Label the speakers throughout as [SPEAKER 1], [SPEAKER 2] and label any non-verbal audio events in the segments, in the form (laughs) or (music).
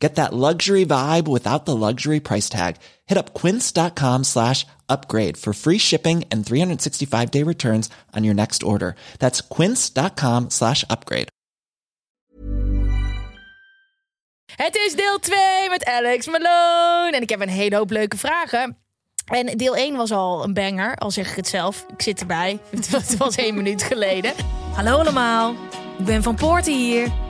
[SPEAKER 1] Get that luxury vibe without the luxury price tag. Hit up quince.com slash upgrade for free shipping and 365 day returns on your next order. That's quince.com slash upgrade.
[SPEAKER 2] Het is deel 2 met Alex Malone. En ik heb een hele hoop leuke vragen. En deel 1 was al een banger, al zeg ik het zelf. Ik zit erbij. (laughs) Het was één minuut geleden. Hallo allemaal. Ik ben Van Poorten hier.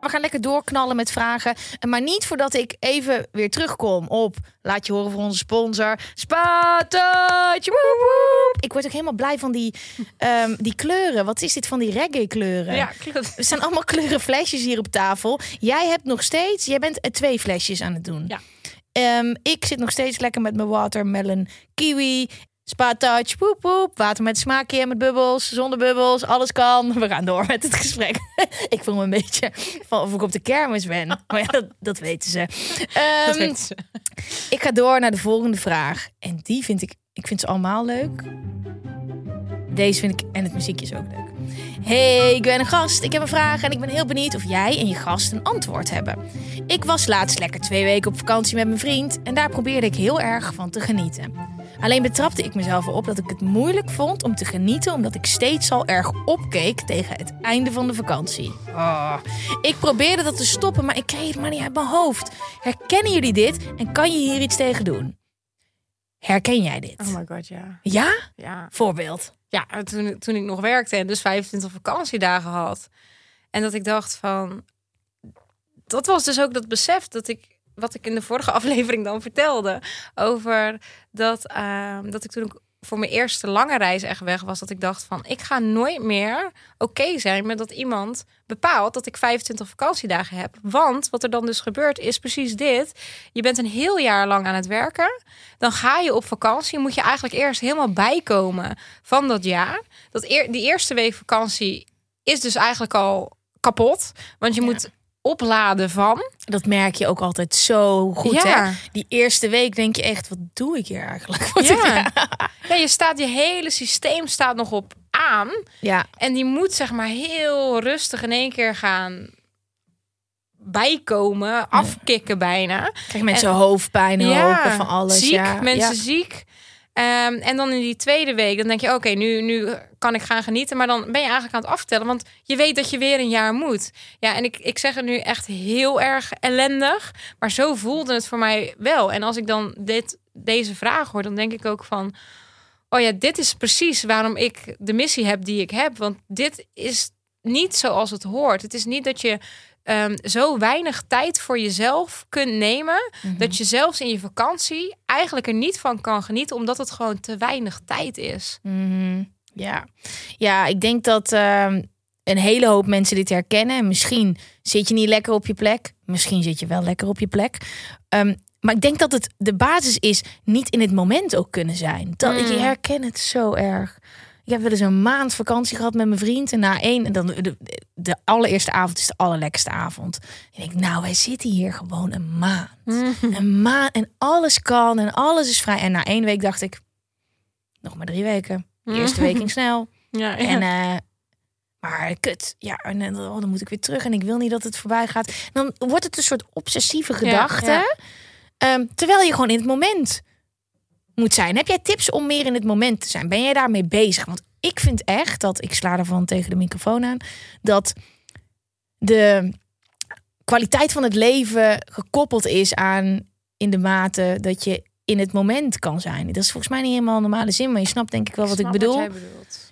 [SPEAKER 2] We gaan lekker doorknallen met vragen. Maar niet voordat ik even weer terugkom op... Laat je horen voor onze sponsor. Spatach! Ik word ook helemaal blij van die, ehm, die kleuren. Wat is dit van die reggae kleuren?
[SPEAKER 3] Ja, klopt.
[SPEAKER 2] Er staan allemaal kleuren flesjes hier op tafel. Jij hebt nog steeds... Jij bent twee flesjes aan het doen.
[SPEAKER 3] Ja.
[SPEAKER 2] Ehm, ik zit nog steeds lekker met mijn watermelon kiwi. Spa touch, poep poep, water met smaakje, met bubbels, zonder bubbels, alles kan. (laughs) We gaan door met het gesprek. (laughs) ik voel me een beetje van of ik op de kermis ben. (laughs) Maar ja, dat, dat weten ze. Ehm,
[SPEAKER 3] Dat weten ze.
[SPEAKER 2] Ik ga door naar de volgende vraag. En die vind ik, ik vind ze allemaal leuk. Deze vind ik, en het muziekje is ook leuk. Hey, ik ben een gast. Ik heb een vraag en ik ben heel benieuwd of jij en je gast een antwoord hebben. Ik was laatst lekker twee weken op vakantie met mijn vriend en daar probeerde ik heel erg van te genieten. Alleen betrapte ik mezelf erop dat ik het moeilijk vond om te genieten omdat ik steeds al erg opkeek tegen het einde van de vakantie. Oh. Ik probeerde dat te stoppen, maar ik kreeg het maar niet uit mijn hoofd. Herkennen jullie dit en kan je hier iets tegen doen? Herken jij dit?
[SPEAKER 3] Oh my god, ja.
[SPEAKER 2] Ja?
[SPEAKER 3] Ja,
[SPEAKER 2] Voorbeeld.
[SPEAKER 3] ja toen, toen ik nog werkte en dus 25 vakantiedagen had. En dat ik dacht van... Dat was dus ook dat besef dat ik... Wat ik in de vorige (laughs) aflevering dan vertelde. Over dat, ehm, dat ik toen ik voor mijn eerste lange reis echt weg was. Dat ik dacht van... Ik ga nooit meer oké zijn met dat iemand bepaalt dat ik 25 vakantiedagen heb. Want wat er dan dus gebeurt is precies dit. Je bent een heel jaar lang aan het werken. Dan ga je op vakantie. Moet je eigenlijk eerst helemaal bijkomen van dat jaar. Dat eer, die eerste week vakantie is dus eigenlijk al kapot. Want je moet opladen van.
[SPEAKER 2] Dat merk je ook altijd zo goed,
[SPEAKER 3] Ja.
[SPEAKER 2] hè? Die eerste week denk je echt, wat doe ik hier eigenlijk? (laughs) Wat
[SPEAKER 3] Ja. (laughs) ja, je staat, je hele systeem staat nog op aan.
[SPEAKER 2] ja.
[SPEAKER 3] En die moet zeg maar heel rustig in één keer gaan bijkomen, afkicken bijna.
[SPEAKER 2] Krijg mensen hoofdpijn, hopen van alles.
[SPEAKER 3] Ziek,
[SPEAKER 2] ja.
[SPEAKER 3] mensen
[SPEAKER 2] Ja.
[SPEAKER 3] ziek. Ehm, en dan in die tweede week, dan denk je, oké, nu, nu kan ik gaan genieten. Maar dan ben je eigenlijk aan het aftellen, want je weet dat je weer een jaar moet. Ja, en ik, ik zeg het nu echt heel erg ellendig, maar zo voelde het voor mij wel. En als ik dan dit, deze vraag hoor, dan denk ik ook van, oh ja, dit is precies waarom ik de missie heb die ik heb. Want dit is niet zoals het hoort. Het is niet dat je ehm, zo weinig tijd voor jezelf kunt nemen. Dat je zelfs in je vakantie eigenlijk er niet van kan genieten. Omdat het gewoon te weinig tijd is.
[SPEAKER 2] Mhm. ja. ja, ik denk dat ehm, een hele hoop mensen dit herkennen. En misschien zit je niet lekker op je plek. Misschien zit je wel lekker op je plek. Ehm, maar ik denk dat het de basis is niet in het moment ook kunnen zijn. Dat, Ik
[SPEAKER 3] Mm.
[SPEAKER 2] herken het zo erg. Ik heb wel eens een maand vakantie gehad met mijn vriend. En na één, en dan de, de allereerste avond is de allerlekkerste avond. En ik denk, nou, wij zitten hier gewoon een maand. Een maand en alles kan en alles is vrij. En na één week dacht ik, nog maar drie weken. De eerste week ging snel. (laughs)
[SPEAKER 3] Ja,
[SPEAKER 2] En, eh, maar kut, ja, en dan, oh, dan moet ik weer terug en ik wil niet dat het voorbij gaat. Dan wordt het een soort obsessieve gedachte.
[SPEAKER 3] ja.
[SPEAKER 2] Ehm, terwijl je gewoon in het moment moet zijn. Heb jij tips om meer in het moment te zijn? Ben jij daarmee bezig? Want ik vind echt dat, ik sla ervan tegen de microfoon aan, dat de kwaliteit van het leven gekoppeld is aan in de mate dat je in het moment kan zijn. Dat is volgens mij niet helemaal een normale zin, maar je snapt denk ik wel wat ik bedoel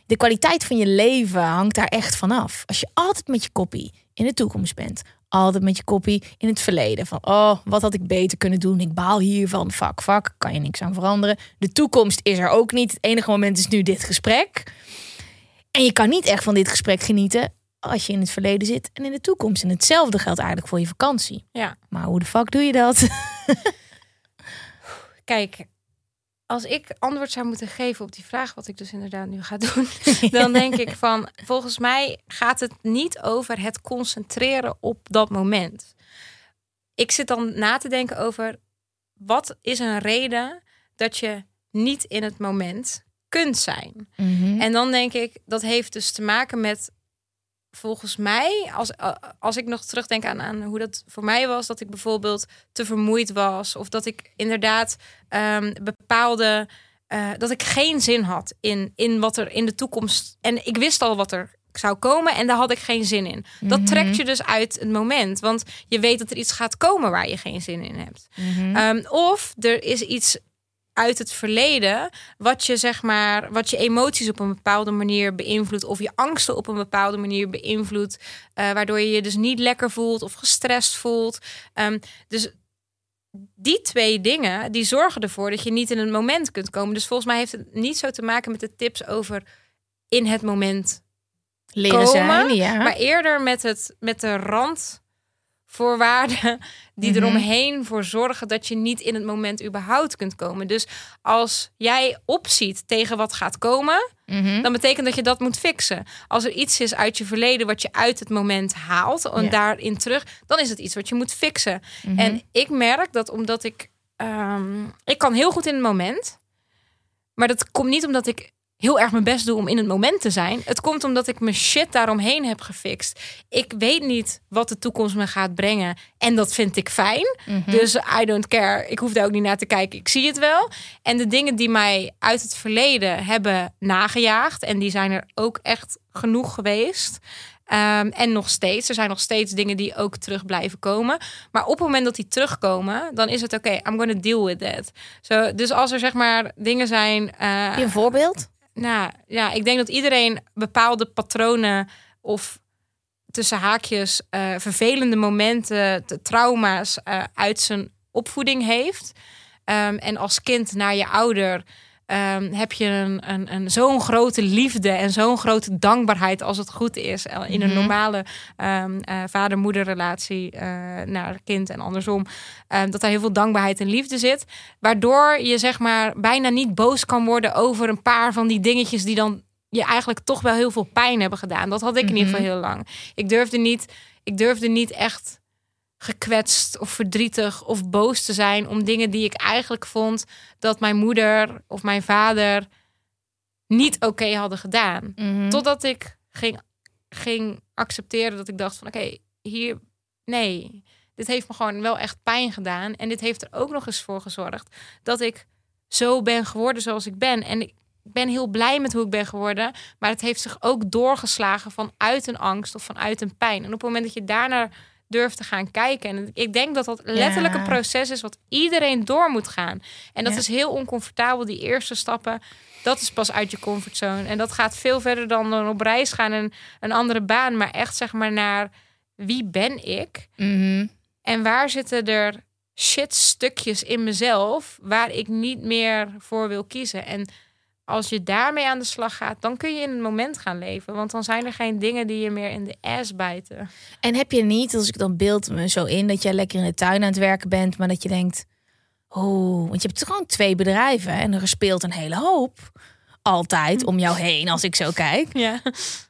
[SPEAKER 2] de kwaliteit van je leven hangt daar echt vanaf. Als je altijd met je koppie in de toekomst bent, altijd met je koppie in het verleden. Van, oh, wat had ik beter kunnen doen? Ik baal hiervan. Fuck, fuck. Kan je niks aan veranderen. De toekomst is er ook niet. Het enige moment is nu dit gesprek. En je kan niet echt van dit gesprek genieten als je in het verleden zit en in de toekomst. En hetzelfde geldt eigenlijk voor je vakantie.
[SPEAKER 3] Ja.
[SPEAKER 2] Maar hoe de fuck doe je dat? (laughs)
[SPEAKER 3] Kijk, als ik antwoord zou moeten geven op die vraag, wat ik dus inderdaad nu ga doen, (laughs) dan denk ik van, volgens mij gaat het niet over het concentreren op dat moment. Ik zit dan na te denken over, wat is een reden dat je niet in het moment kunt zijn?
[SPEAKER 2] Mhm.
[SPEAKER 3] En dan denk ik, dat heeft dus te maken met, volgens mij, als, als ik nog terugdenk aan, aan hoe dat voor mij was, dat ik bijvoorbeeld te vermoeid was, of dat ik inderdaad ehm, bepaalde, eh, dat ik geen zin had in, in wat er in de toekomst, en ik wist al wat er zou komen en daar had ik geen zin in. Dat
[SPEAKER 2] Mhm.
[SPEAKER 3] trekt je dus uit het moment, want je weet dat er iets gaat komen waar je geen zin in hebt.
[SPEAKER 2] Mhm.
[SPEAKER 3] Ehm, of er is iets uit het verleden wat je zeg maar wat je emoties op een bepaalde manier beïnvloedt of je angsten op een bepaalde manier beïnvloedt eh, waardoor je je dus niet lekker voelt of gestrest voelt Ehm, dus die twee dingen die zorgen ervoor dat je niet in het moment kunt komen dus volgens mij heeft het niet zo te maken met de tips over in het moment
[SPEAKER 2] Leren
[SPEAKER 3] komen,
[SPEAKER 2] zijn, ja.
[SPEAKER 3] maar eerder met, het, met de randvoorwaarden die
[SPEAKER 2] Mhm.
[SPEAKER 3] eromheen voor zorgen dat je niet in het moment überhaupt kunt komen. Dus als jij opziet tegen wat gaat komen,
[SPEAKER 2] Mhm.
[SPEAKER 3] dan betekent dat je dat moet fixen. Als er iets is uit je verleden wat je uit het moment haalt en daarin terug, dan is het iets wat je moet fixen.
[SPEAKER 2] Mhm.
[SPEAKER 3] En ik merk dat omdat ik, ehm, ik kan heel goed in het moment, maar dat komt niet omdat ik heel erg mijn best doe om in het moment te zijn. Het komt omdat ik mijn shit daaromheen heb gefixt. Ik weet niet wat de toekomst me gaat brengen en dat vind ik fijn.
[SPEAKER 2] Mhm.
[SPEAKER 3] Dus I don't care. Ik hoef daar ook niet naar te kijken. Ik zie het wel. En de dingen die mij uit het verleden hebben nagejaagd, en die zijn er ook echt genoeg geweest. Ehm, en nog steeds. Er zijn nog steeds dingen die ook terug blijven komen. Maar op het moment dat die terugkomen, dan is het oké. I'm gonna deal with that. Dus als er zeg maar dingen zijn. eh,
[SPEAKER 2] een voorbeeld?
[SPEAKER 3] Nou ja, ik denk dat iedereen bepaalde patronen of tussen haakjes eh, vervelende momenten, trauma's eh, uit zijn opvoeding heeft. Ehm, en als kind naar je ouder ehm, heb je een, een, een zo'n grote liefde en zo'n grote dankbaarheid als het goed is. eh, In een
[SPEAKER 2] Mhm.
[SPEAKER 3] normale ehm, eh, vader-moeder relatie eh, naar kind en andersom. Ehm, dat daar heel veel dankbaarheid en liefde zit. Waardoor je zeg maar bijna niet boos kan worden over een paar van die dingetjes die dan je eigenlijk toch wel heel veel pijn hebben gedaan. Dat had ik in ieder geval heel lang. Ik durfde niet, ik durfde niet echt gekwetst of verdrietig of boos te zijn om dingen die ik eigenlijk vond dat mijn moeder of mijn vader niet oké hadden gedaan.
[SPEAKER 2] Mhm.
[SPEAKER 3] Totdat ik ging, ging accepteren dat ik dacht van oké, hier, nee, dit heeft me gewoon wel echt pijn gedaan. En dit heeft er ook nog eens voor gezorgd dat ik zo ben geworden zoals ik ben. En ik ben heel blij met hoe ik ben geworden. Maar het heeft zich ook doorgeslagen vanuit een angst of vanuit een pijn. En op het moment dat je daarnaar durft te gaan kijken. En ik denk dat dat letterlijk
[SPEAKER 2] Ja.
[SPEAKER 3] een proces is wat iedereen door moet gaan. En dat
[SPEAKER 2] Ja.
[SPEAKER 3] is heel oncomfortabel, die eerste stappen. Dat is pas uit je comfortzone. En dat gaat veel verder dan dan op reis gaan en een andere baan. Maar echt zeg maar naar wie ben ik?
[SPEAKER 2] Mhm.
[SPEAKER 3] En waar zitten er shit stukjes in mezelf waar ik niet meer voor wil kiezen? En als je daarmee aan de slag gaat, dan kun je in het moment gaan leven. Want dan zijn er geen dingen die je meer in de ass bijten.
[SPEAKER 2] En heb je niet, als ik dan beeld me zo in, dat jij lekker in de tuin aan het werken bent, maar dat je denkt, oh, want je hebt gewoon twee bedrijven en er speelt een hele hoop altijd om jou heen als ik zo kijk.
[SPEAKER 3] Ja.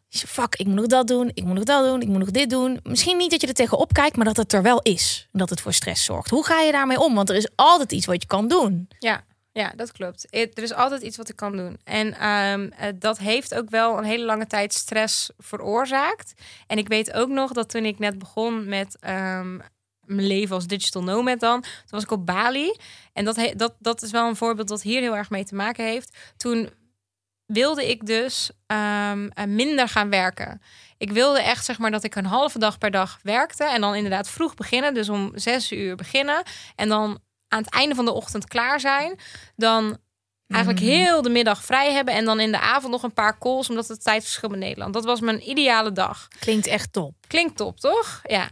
[SPEAKER 2] Je zegt, Fuck, ik moet nog dat doen, ik moet nog dat doen, ik moet nog dit doen. Misschien niet dat je er tegenop kijkt, maar dat het er wel is. En dat het voor stress zorgt. Hoe ga je daarmee om? Want er is altijd iets wat je kan doen.
[SPEAKER 3] Ja, ja, dat klopt. Er is altijd iets wat ik kan doen. En ehm, eh, dat heeft ook wel een hele lange tijd stress veroorzaakt. En ik weet ook nog dat toen ik net begon met ehm, mijn leven als digital nomad dan, toen was ik op Bali. En dat, dat, dat is wel een voorbeeld dat hier heel erg mee te maken heeft. Toen wilde ik dus ehm, eh, minder gaan werken. Ik wilde echt zeg maar dat ik een halve dag per dag werkte en dan inderdaad vroeg beginnen, dus om zes uur beginnen en dan aan het einde van de ochtend klaar zijn, dan eigenlijk
[SPEAKER 2] Mhm.
[SPEAKER 3] heel de middag vrij hebben en dan in de avond nog een paar calls omdat het tijdverschil met Nederland. Dat was mijn ideale dag.
[SPEAKER 2] Klinkt echt top.
[SPEAKER 3] Klinkt top, toch? Ja.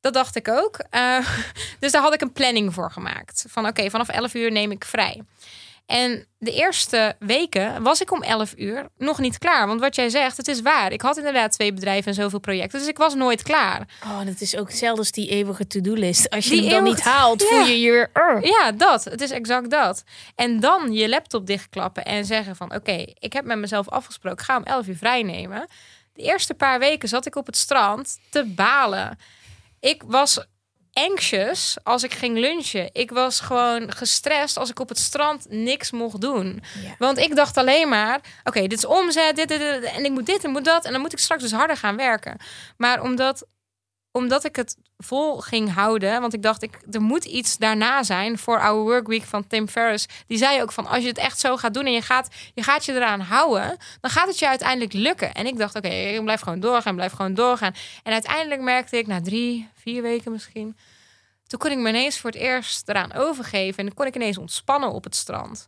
[SPEAKER 3] dat dacht ik ook. Eh, (laughs) dus daar had ik een planning voor gemaakt. Van oké, vanaf 11 uur neem ik vrij. En de eerste weken was ik om 11 uur nog niet klaar. Want wat jij zegt, het is waar. Ik had inderdaad twee bedrijven en zoveel projecten. Dus ik was nooit klaar.
[SPEAKER 2] Oh, dat is ook hetzelfde als die eeuwige to-do-list. Als je
[SPEAKER 3] Die
[SPEAKER 2] hem dan niet haalt,
[SPEAKER 3] Ja.
[SPEAKER 2] voel je je.
[SPEAKER 3] Ja, dat. Het is exact dat. En dan je laptop dichtklappen en zeggen van... oké, ik heb met mezelf afgesproken, ik ga om 11 uur vrij nemen. De eerste paar weken zat ik op het strand te balen. Ik was anxious als ik ging lunchen. Ik was gewoon gestrest als ik op het strand niks mocht doen.
[SPEAKER 2] Ja.
[SPEAKER 3] Want ik dacht alleen maar, oké, dit is omzet, dit, dit, dit, en ik moet dit en moet dat. En dan moet ik straks dus harder gaan werken. Maar omdat, omdat ik het vol ging houden, want ik dacht, ik, er moet iets daarna zijn voor Our Work Week van Tim Ferriss. Die zei ook van, als je het echt zo gaat doen en je gaat je, gaat je eraan houden, dan gaat het je uiteindelijk lukken. En ik dacht, oké, ik blijf gewoon doorgaan, blijf gewoon doorgaan. En uiteindelijk merkte ik, na drie, vier weken misschien, toen kon ik me ineens voor het eerst eraan overgeven. En kon ik ineens ontspannen op het strand.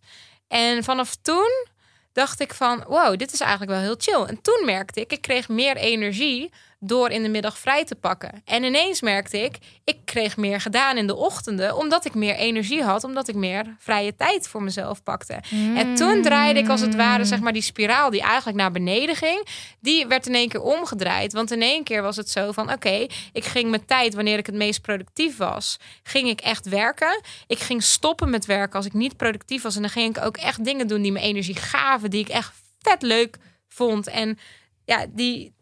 [SPEAKER 3] En vanaf toen dacht ik van, wow, dit is eigenlijk wel heel chill. En toen merkte ik, ik kreeg meer energie door in de middag vrij te pakken. En ineens merkte ik, ik kreeg meer gedaan in de ochtenden, omdat ik meer energie had, omdat ik meer vrije tijd voor mezelf pakte. En toen draaide ik als het ware, zeg maar, die spiraal die eigenlijk naar beneden ging, die werd in één keer omgedraaid. Want in één keer was het zo van, oké, ik ging mijn tijd, wanneer ik het meest productief was, ging ik echt werken. Ik ging stoppen met werken als ik niet productief was. En dan ging ik ook echt dingen doen die me energie gaven, die ik echt vet leuk vond. En ja, die,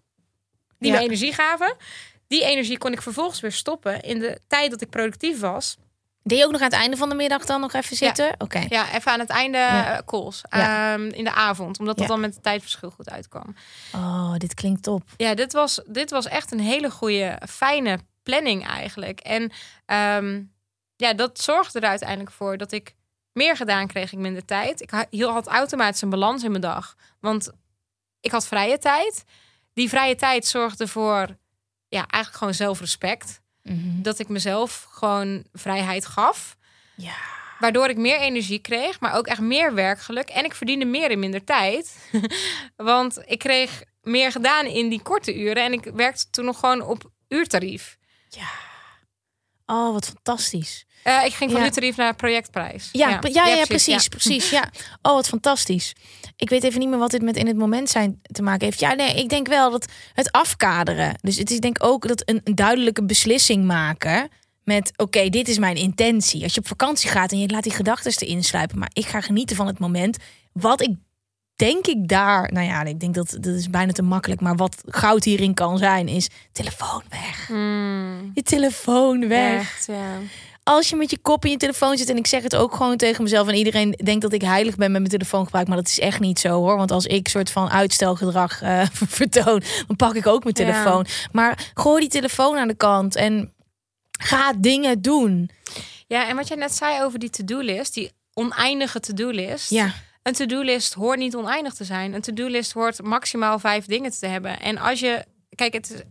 [SPEAKER 3] die
[SPEAKER 2] Ja.
[SPEAKER 3] me energie gaven. Die energie kon ik vervolgens weer stoppen in de tijd dat ik productief was.
[SPEAKER 2] Deed je ook nog aan het einde van de middag dan nog even zitten? Oké.
[SPEAKER 3] Ja, even aan het einde
[SPEAKER 2] Ja.
[SPEAKER 3] eh, calls.
[SPEAKER 2] Ja.
[SPEAKER 3] Ehm, in de avond. Omdat dat
[SPEAKER 2] Ja.
[SPEAKER 3] dan met het tijdverschil goed uitkwam.
[SPEAKER 2] Oh, dit klinkt top.
[SPEAKER 3] Ja, dit was, dit was echt een hele goede, fijne planning eigenlijk. En ehm, ja, dat zorgde er uiteindelijk voor dat ik meer gedaan kreeg, ik minder tijd. Ik had automatisch een balans in mijn dag. Want ik had vrije tijd. Die vrije tijd zorgde voor ja, eigenlijk gewoon zelfrespect.
[SPEAKER 2] Mhm.
[SPEAKER 3] Dat ik mezelf gewoon vrijheid gaf.
[SPEAKER 2] Ja.
[SPEAKER 3] Waardoor ik meer energie kreeg, maar ook echt meer werkgeluk. En ik verdiende meer in minder tijd. (laughs) Want ik kreeg meer gedaan in die korte uren. En ik werkte toen nog gewoon op uurtarief.
[SPEAKER 2] Oh, wat fantastisch.
[SPEAKER 3] Eh, ik ging van
[SPEAKER 2] Ja.
[SPEAKER 3] naar projectprijs.
[SPEAKER 2] Ja, ja, ja, ja, precies, precies. Ja. Oh, wat fantastisch. Ik weet even niet meer wat dit met in het moment zijn te maken heeft. Ja, nee, ik denk wel dat het afkaderen. Dus het is denk ook dat een, een duidelijke beslissing maken met oké, dit is mijn intentie. Als je op vakantie gaat en je laat die gedachten erin sluipen, maar ik ga genieten van het moment. Wat ik denk ik daar, nou ja, ik denk dat dat is bijna te makkelijk, maar wat goud hierin kan zijn is telefoon weg.
[SPEAKER 3] Hmm,
[SPEAKER 2] Je telefoon weg
[SPEAKER 3] echt, ja.
[SPEAKER 2] als je met je kop in je telefoon zit en ik zeg het ook gewoon tegen mezelf en iedereen denkt dat ik heilig ben met mijn telefoongebruik, maar dat is echt niet zo hoor. Want als ik soort van uitstelgedrag eh, (laughs) vertoon, dan pak ik ook mijn
[SPEAKER 3] Ja.
[SPEAKER 2] telefoon. Maar gooi die telefoon aan de kant en ga dingen doen.
[SPEAKER 3] ja, en wat jij net zei over die to-do-list, die oneindige to-do-list.
[SPEAKER 2] Ja,
[SPEAKER 3] Een to-do-list hoort niet oneindig te zijn. Een to-do-list hoort maximaal vijf dingen te hebben. En als je, kijk, het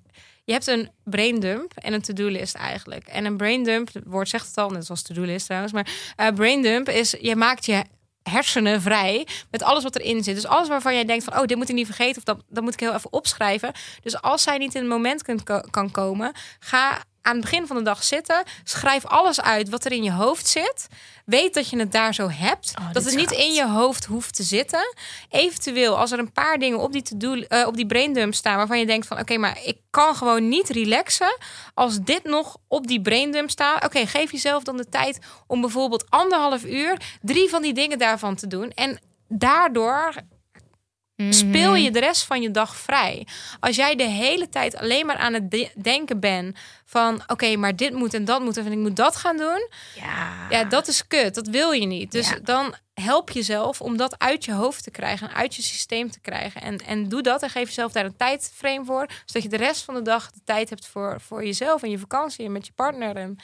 [SPEAKER 3] je hebt een braindump en een to-do-list eigenlijk. En een braindump, het woord zegt het al, net zoals to-do-list trouwens, maar eh braindump is, je maakt je hersenen vrij met alles wat erin zit. Dus alles waarvan jij denkt van, oh, dit moet ik niet vergeten of dat, dat moet ik heel even opschrijven. Dus als zij niet in het moment kunt kan komen, ga aan het begin van de dag zitten, schrijf alles uit wat er in je hoofd zit. Weet dat je het daar zo hebt,
[SPEAKER 2] Oh,
[SPEAKER 3] dat het niet in je hoofd hoeft te zitten. Eventueel, als er een paar dingen op die, to-do, eh, op die braindump staan waarvan je denkt van, oké, maar ik kan gewoon niet relaxen als dit nog op die braindump staat. Oké, geef jezelf dan de tijd om bijvoorbeeld anderhalf uur drie van die dingen daarvan te doen. En daardoor speel je de rest van je dag vrij. Als jij de hele tijd alleen maar aan het de- denken bent van oké, maar dit moet en dat moet en ik moet dat gaan doen.
[SPEAKER 2] ja.
[SPEAKER 3] Ja, dat is kut. Dat wil je niet. Dus
[SPEAKER 2] Ja.
[SPEAKER 3] dan help jezelf om dat uit je hoofd te krijgen, en uit je systeem te krijgen. En, en doe dat en geef jezelf daar een tijdframe voor, zodat je de rest van de dag de tijd hebt voor, voor jezelf en je vakantie en met je partner. En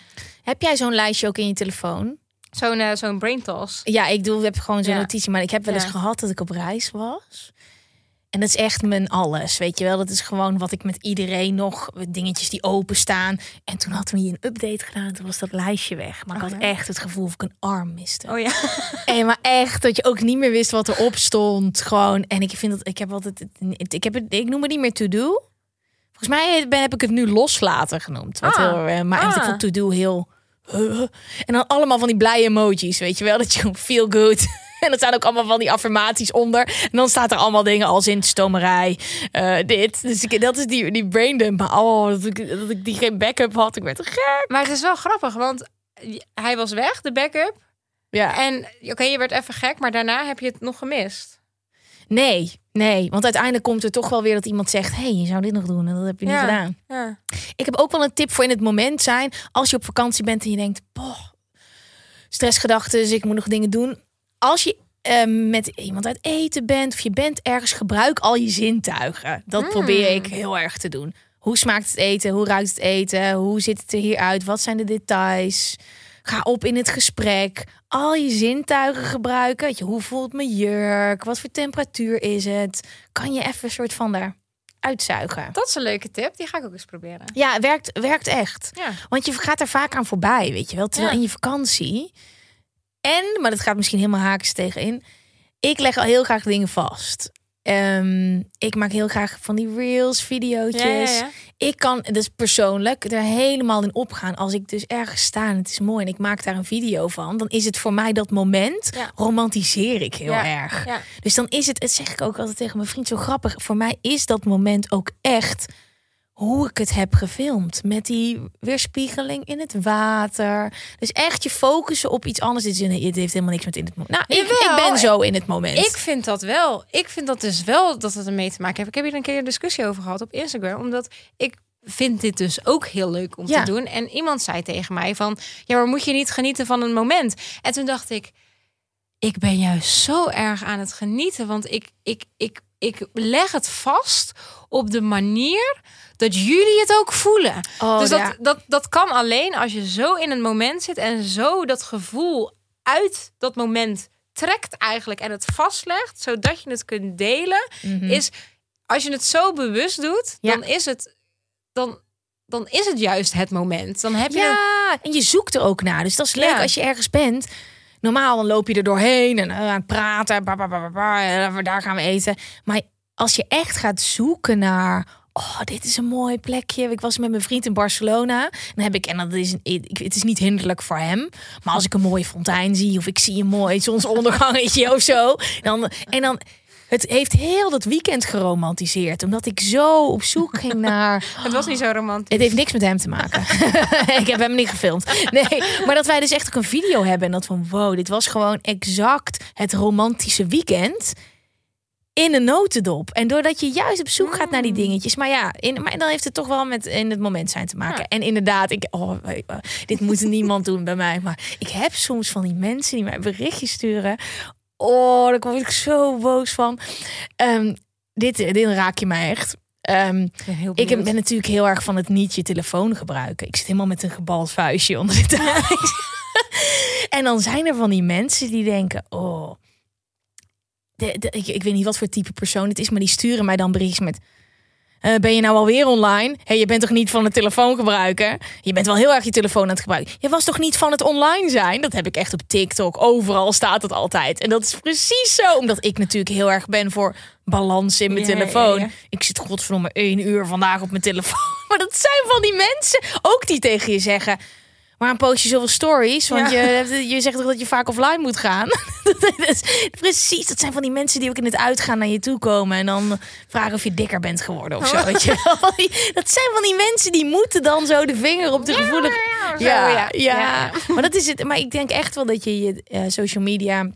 [SPEAKER 2] Heb jij zo'n lijstje ook in je telefoon?
[SPEAKER 3] zo'n eh, zo'n brain toss.
[SPEAKER 2] Ja, ik doe, ik heb gewoon zo'n
[SPEAKER 3] Ja.
[SPEAKER 2] notitie. Maar ik heb wel eens
[SPEAKER 3] Ja.
[SPEAKER 2] gehad dat ik op reis was. En dat is echt mijn alles, weet je wel. Dat is gewoon wat ik met iedereen nog, dingetjes die openstaan. En toen hadden we hier een update gedaan. Toen was dat lijstje weg. Maar ik had
[SPEAKER 3] Oké.
[SPEAKER 2] echt het gevoel of ik een arm miste.
[SPEAKER 3] Oh ja. (laughs)
[SPEAKER 2] En maar echt dat je ook niet meer wist wat erop stond. Gewoon. En ik vind dat ik heb altijd, ik heb het, ik noem het niet meer to do. Volgens mij ben, heb ik het nu loslaten genoemd. Wat
[SPEAKER 3] Ah.
[SPEAKER 2] heel, maar echt, ik
[SPEAKER 3] Ah.
[SPEAKER 2] vond to do heel... (laughs) En dan allemaal van die blije emojis, weet je wel? Dat je feel good. (laughs) En er staan ook allemaal van die affirmaties onder. En dan staat er allemaal dingen als in stomerij, eh, dit. Dus ik, dat is die, die braindump. Maar oh, dat ik, dat ik die geen backup had. Ik werd te gek.
[SPEAKER 3] Maar het is wel grappig, want hij was weg, de backup.
[SPEAKER 2] Ja.
[SPEAKER 3] En oké, je werd even gek, maar daarna heb je het nog gemist.
[SPEAKER 2] Nee, nee. Want uiteindelijk komt er toch wel weer dat iemand zegt... hé, hey, je zou dit nog doen en dat heb je niet gedaan.
[SPEAKER 3] Ja.
[SPEAKER 2] Ik heb ook wel een tip voor in het moment zijn. Als je op vakantie bent en je denkt, boh, stressgedachten, dus ik moet nog dingen doen. Als je eh, met iemand uit eten bent of je bent ergens, gebruik al je zintuigen. Dat
[SPEAKER 3] Mm.
[SPEAKER 2] probeer ik heel erg te doen. Hoe smaakt het eten? Hoe ruikt het eten? Hoe ziet het er hier uit? Wat zijn de details? Ga op in het gesprek. Al je zintuigen gebruiken. Je, hoe voelt mijn jurk? Wat voor temperatuur is het? Kan je even een soort van daar uitzuigen.
[SPEAKER 3] Dat is een leuke tip, die ga ik ook eens proberen.
[SPEAKER 2] Ja, werkt, werkt echt.
[SPEAKER 3] Ja.
[SPEAKER 2] Want je gaat er vaak aan voorbij, weet je wel. Terwijl
[SPEAKER 3] Ja.
[SPEAKER 2] in je vakantie. En, maar dat gaat misschien helemaal haakjes tegenin. Ik leg al heel graag dingen vast. Ehm, ik maak heel graag van die reels, video's.
[SPEAKER 3] Ja, ja, ja.
[SPEAKER 2] Ik kan, dus persoonlijk, er helemaal in opgaan. Als ik dus ergens sta en het is mooi en ik maak daar een video van, dan is het voor mij dat moment,
[SPEAKER 3] Ja.
[SPEAKER 2] romantiseer ik heel erg. Dus dan is het, dat zeg ik ook altijd tegen mijn vriend, zo grappig. Voor mij is dat moment ook echt hoe ik het heb gefilmd. Met die weerspiegeling in het water. Dus echt je focussen op iets anders. Dit, heeft helemaal niks met in het moment. Nou, ik, ik ben zo in het moment.
[SPEAKER 3] Ik vind dat wel. Ik vind dat dus wel dat het ermee te maken heeft. Ik heb hier een keer een discussie over gehad op Instagram. Omdat ik vind dit dus ook heel leuk om
[SPEAKER 2] Ja.
[SPEAKER 3] te doen. En iemand zei tegen mij van... Ja, maar moet je niet genieten van een moment? En toen dacht ik... Ik ben juist zo erg aan het genieten. Want ik, ik, ik, ik leg het vast op de manier dat jullie het ook voelen.
[SPEAKER 2] Oh,
[SPEAKER 3] dus dat,
[SPEAKER 2] ja.
[SPEAKER 3] dat, dat kan alleen als je zo in een moment zit en zo dat gevoel uit dat moment trekt eigenlijk en het vastlegt, zodat je het kunt delen, is als je het zo bewust doet,
[SPEAKER 2] Ja.
[SPEAKER 3] dan is het dan, dan is het juist het moment. Dan heb je een-
[SPEAKER 2] en je zoekt er ook naar. Dus dat is leuk
[SPEAKER 3] Ja.
[SPEAKER 2] als je ergens bent. Normaal dan loop je er doorheen en eh, aan het praten. Ba, ba, ba, ba, ba, en daar gaan we eten. Maar als je echt gaat zoeken naar... Oh, dit is een mooi plekje. Ik was met mijn vriend in Barcelona. Dan heb ik, en dat is, het is niet hinderlijk voor hem. Maar als ik een mooie fontein zie of ik zie een mooi zonsondergangetje of zo. Dan, en dan, het heeft heel dat weekend geromantiseerd. Omdat ik zo op zoek ging (laughs) naar...
[SPEAKER 3] het was niet zo romantisch.
[SPEAKER 2] Het heeft niks met hem te maken. (laughs) ik heb hem niet gefilmd. Nee, maar dat wij dus echt ook een video hebben. En dat van wow, dit was gewoon exact het romantische weekend. In een notendop. En doordat je juist op zoek gaat naar die dingetjes. Maar ja, in, maar dan heeft het toch wel met in het moment zijn te maken.
[SPEAKER 3] Ja.
[SPEAKER 2] En inderdaad, ik, oh, dit moet niemand doen bij mij. Maar ik heb soms van die mensen die mij berichtjes sturen. Oh, daar word ik zo boos van. Ehm, dit, dit raak je mij echt. Ehm,
[SPEAKER 3] Ik ben
[SPEAKER 2] ik natuurlijk heel erg van het niet je telefoon gebruiken. Ik zit helemaal met een gebald vuistje onder de thuis. (laughs) en dan zijn er van die mensen die denken: Oh, de, de- ik, ik weet niet wat voor type persoon het is, maar die sturen mij dan berichtjes met. Eh, ben je nou alweer online? Hey, je bent toch niet van het telefoon gebruiken? Je bent wel heel erg je telefoon aan het gebruiken. Je was toch niet van het online zijn? Dat heb ik echt op TikTok. Overal staat het altijd. En dat is precies zo. Omdat ik natuurlijk heel erg ben voor balans in mijn
[SPEAKER 3] Ja, ja,
[SPEAKER 2] telefoon.
[SPEAKER 3] ja.
[SPEAKER 2] Ik zit godverdomme één uur vandaag op mijn telefoon. (laughs) Maar dat zijn van die mensen ook die tegen je zeggen... Waarom post je zoveel stories? Want
[SPEAKER 3] Ja.
[SPEAKER 2] je, je zegt toch dat je vaak offline moet gaan? (laughs) dat is, precies, dat zijn van die mensen die ook in het uitgaan naar je toe komen... en dan vragen of je dikker bent geworden of zo. Weet je wel? (laughs) Dat zijn van die mensen die moeten dan zo de vinger op de gevoelige... ja.
[SPEAKER 3] ja.
[SPEAKER 2] Ja. maar dat is het. Maar ik denk echt wel dat je je eh, social media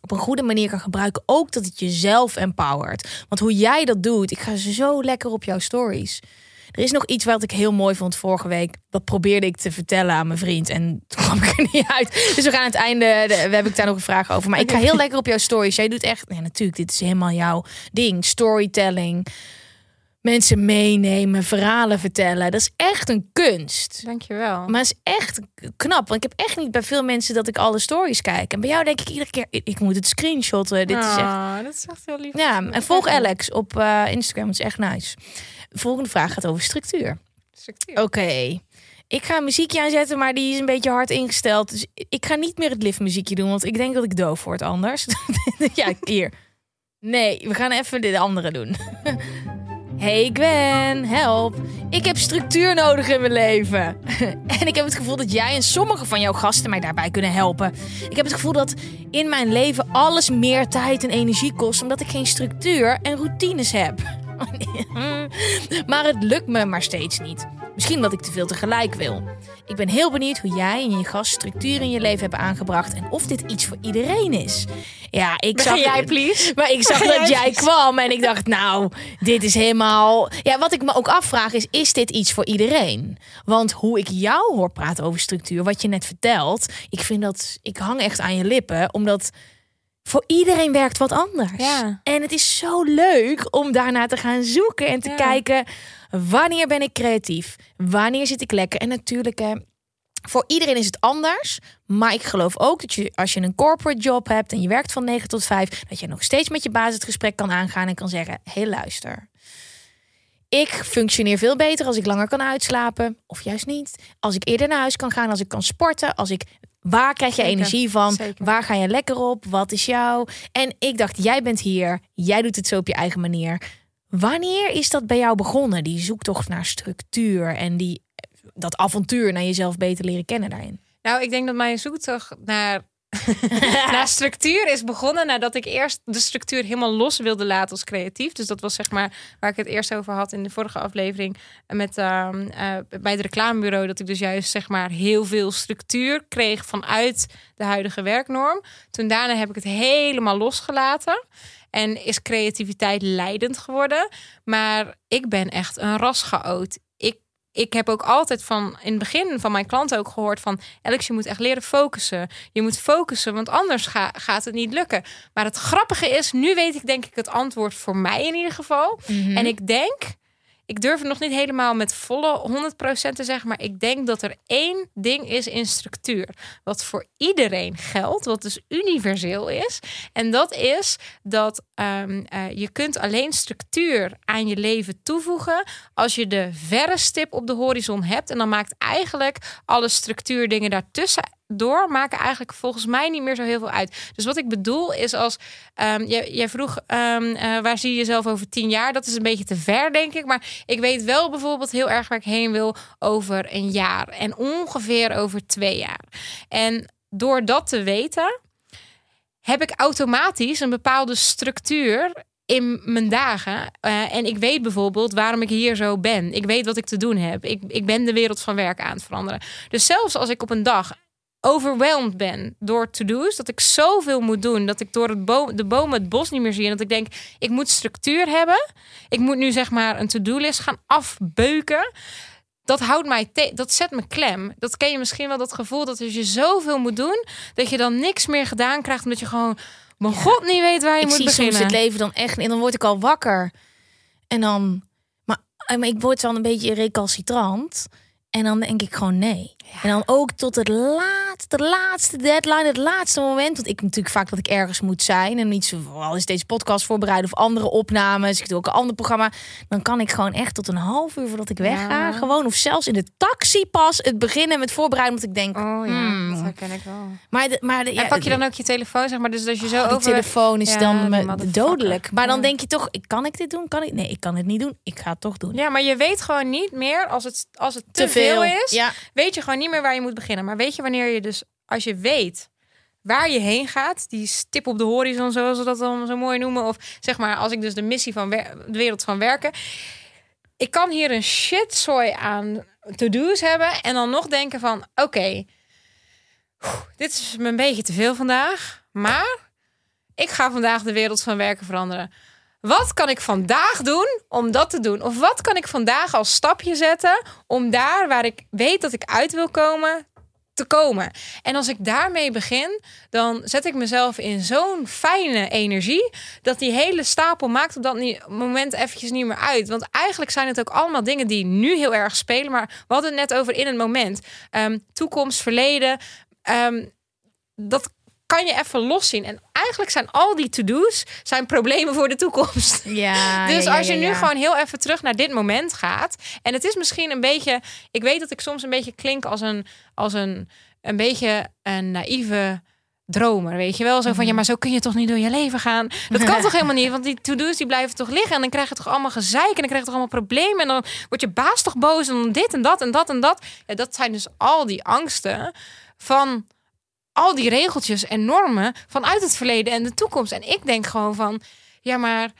[SPEAKER 2] op een goede manier kan gebruiken. Ook dat het jezelf empowert. Want hoe jij dat doet, ik ga zo lekker op jouw stories. Er is nog iets wat ik heel mooi vond vorige week. Dat probeerde ik te vertellen aan mijn vriend. En (laughs) toen kwam ik er niet uit. Dus we gaan aan het einde. de- we hebben ik daar nog een vraag over. Maar ik ga heel (laughs) lekker op jouw stories. Jij doet echt. Nee, natuurlijk. Dit is helemaal jouw ding. Storytelling. Mensen meenemen. Verhalen vertellen. Dat is echt een kunst.
[SPEAKER 3] Dankjewel.
[SPEAKER 2] Maar het is echt knap. Want ik heb echt niet bij veel mensen dat ik alle stories kijk. En bij jou denk ik iedere keer, ik, moet het screenshotten. Dit is echt...
[SPEAKER 3] Ah, dat is echt heel lief.
[SPEAKER 2] Ja, en volg Alex op eh, Instagram. Het is echt nice. De volgende vraag gaat over structuur.
[SPEAKER 3] Structuur.
[SPEAKER 2] Oké. Ik ga een muziekje aanzetten, maar die is een beetje hard ingesteld. Dus ik ga niet meer het liftmuziekje doen, want ik denk dat ik doof word anders. (laughs) ja, hier. Nee, we gaan even dit andere doen. (laughs) Hey Gwen, help. Ik heb structuur nodig in mijn leven. (laughs) en ik heb het gevoel dat jij en sommige van jouw gasten mij daarbij kunnen helpen. Ik heb het gevoel dat in mijn leven alles meer tijd en energie kost omdat ik geen structuur en routines heb. (laughs) maar het lukt me maar steeds niet. Misschien omdat ik te veel tegelijk wil. Ik ben heel benieuwd hoe jij en je gast structuur in je leven hebben aangebracht en of dit iets voor iedereen is. Ja, ik
[SPEAKER 3] Begin
[SPEAKER 2] zag
[SPEAKER 3] jij, please? (laughs)
[SPEAKER 2] Maar ik zag dat jij kwam en ik dacht, nou, dit is helemaal. Ja, wat ik me ook afvraag is: is dit iets voor iedereen? Want hoe ik jou hoor praten over structuur, wat je net vertelt, ik vind dat ik hang echt aan je lippen, omdat voor iedereen werkt wat anders.
[SPEAKER 3] Ja.
[SPEAKER 2] En het is zo leuk om daarna te gaan zoeken en te
[SPEAKER 3] Ja.
[SPEAKER 2] kijken wanneer ben ik creatief, wanneer zit ik lekker. En natuurlijk, hè, voor iedereen is het anders. Maar ik geloof ook dat je, als je een corporate job hebt en je werkt van 9 tot 5, dat je nog steeds met je baas het gesprek kan aangaan en kan zeggen: Hé, hey, luister. Ik functioneer veel beter als ik langer kan uitslapen, of juist niet. Als ik eerder naar huis kan gaan, als ik kan sporten, als ik. Waar krijg je
[SPEAKER 3] Zeker,
[SPEAKER 2] energie van?
[SPEAKER 3] zeker.
[SPEAKER 2] Waar ga je lekker op? Wat is jou? En ik dacht, jij bent hier, jij doet het zo op je eigen manier. Wanneer is dat bij jou begonnen? Die zoektocht naar structuur en die, dat avontuur naar jezelf beter leren kennen daarin.
[SPEAKER 3] Nou, ik denk dat mijn zoektocht naar, (laughs) naar structuur is begonnen nadat ik eerst de structuur helemaal los wilde laten als creatief. Dus dat was zeg maar waar ik het eerst over had in de vorige aflevering met, ehm, eh, bij het reclamebureau. Dat ik dus juist zeg maar heel veel structuur kreeg vanuit de huidige werknorm. Toen daarna heb ik het helemaal losgelaten. En is creativiteit leidend geworden. Maar ik ben echt een raschaot. Ik, heb ook altijd van in het begin van mijn klanten ook gehoord van Alex, je moet echt leren focussen. Je moet focussen, want anders ga- gaat het niet lukken. Maar het grappige is, nu weet ik denk ik het antwoord voor mij in ieder geval. En ik denk, ik durf het nog niet helemaal met volle 100% te zeggen, maar ik denk dat er één ding is in structuur. Wat voor iedereen geldt, wat dus universeel is. En dat is dat ehm, eh, je kunt alleen structuur aan je leven toevoegen als je de verre stip op de horizon hebt. En dan maakt eigenlijk alle structuurdingen daartussen door maken eigenlijk volgens mij niet meer zo heel veel uit. Dus wat ik bedoel is als ehm, jij, jij vroeg ehm, eh, waar zie je jezelf over tien jaar? Dat is een beetje te ver, denk ik. Maar ik weet wel bijvoorbeeld heel erg waar ik heen wil over een jaar en ongeveer over twee jaar. En door dat te weten, heb ik automatisch een bepaalde structuur in mijn dagen. Eh, en ik weet bijvoorbeeld waarom ik hier zo ben. Ik weet wat ik te doen heb. Ik, ik ben de wereld van werk aan het veranderen. Dus zelfs als ik op een dag overwhelmed ben door to-do's, dat ik zoveel moet doen, dat ik door het boom, de bomen het bos niet meer zie en dat ik denk, ik moet structuur hebben. Ik moet nu zeg maar een to-do-list gaan afbeuken. Dat houdt mij, te- dat zet me klem. Dat ken je misschien wel, dat gevoel dat als je zoveel moet doen, dat je dan niks meer gedaan krijgt, omdat je gewoon, mijn god, niet weet waar je
[SPEAKER 2] ik
[SPEAKER 3] moet
[SPEAKER 2] zie
[SPEAKER 3] beginnen.
[SPEAKER 2] soms het leven dan echt en dan word ik al wakker. En dan, maar, eh, maar ik word dan een beetje recalcitrant. En dan denk ik gewoon nee. En dan ook tot het laatste, de laatste deadline, het laatste moment. Want ik natuurlijk vaak dat ik ergens moet zijn. En niet zo, is deze podcast voorbereiden of andere opnames. Ik doe ook een ander programma. Dan kan ik gewoon echt tot een half uur voordat ik wegga.
[SPEAKER 3] Ja.
[SPEAKER 2] Gewoon of zelfs in de taxi pas het beginnen met voorbereiden. Want ik denk,
[SPEAKER 3] Oh ja,
[SPEAKER 2] hmm,
[SPEAKER 3] dat herken ik wel.
[SPEAKER 2] maar, de, maar de,
[SPEAKER 3] En
[SPEAKER 2] ja,
[SPEAKER 3] pak je dan ook je telefoon, zeg maar. Dus als je zo
[SPEAKER 2] Oh, die telefoon is
[SPEAKER 3] Ja,
[SPEAKER 2] dan me- dodelijk. Maar dan
[SPEAKER 3] Ja.
[SPEAKER 2] denk je toch, kan ik dit doen? Kan ik? Nee, ik kan het niet doen. Ik ga het toch doen.
[SPEAKER 3] Ja, maar je weet gewoon niet meer als het, als het te, veel. is.
[SPEAKER 2] Ja.
[SPEAKER 3] Weet je gewoon niet meer waar je moet beginnen. Maar weet je wanneer je dus, als je weet waar je heen gaat, die stip op de horizon, zoals we dat dan zo mooi noemen, of zeg maar, als ik dus de missie van de wereld van werken, ik kan hier een shitzooi aan to-do's hebben en dan nog denken van, oké, dit is me een beetje te veel vandaag, maar ik ga vandaag de wereld van werken veranderen. Wat kan ik vandaag doen om dat te doen? Of wat kan ik vandaag als stapje zetten om daar waar ik weet dat ik uit wil komen, te komen? En als ik daarmee begin, dan zet ik mezelf in zo'n fijne energie dat die hele stapel maakt op dat moment eventjes niet meer uit. Want eigenlijk zijn het ook allemaal dingen die nu heel erg spelen, maar we hadden het net over in het moment. Ehm, toekomst, verleden. ehm, dat kan je even loszien. En eigenlijk zijn al die to-do's zijn problemen voor de toekomst.
[SPEAKER 2] Ja, (laughs)
[SPEAKER 3] dus
[SPEAKER 2] ja, ja,
[SPEAKER 3] als je nu gewoon heel even terug naar dit moment gaat. En het is misschien een beetje. Ik weet dat ik soms een beetje klink als een, als een, een beetje een naïeve dromer, weet je wel? Zo van, ja, maar zo kun je toch niet door je leven gaan? Dat kan (laughs) toch helemaal niet? Want die to-do's die blijven toch liggen en dan krijg je toch allemaal gezeik en dan krijg je toch allemaal problemen en dan wordt je baas toch boos en dan dit en dat en dat en dat. Ja, dat zijn dus al die angsten van al die regeltjes en normen vanuit het verleden en de toekomst. En ik denk gewoon van, ja, maar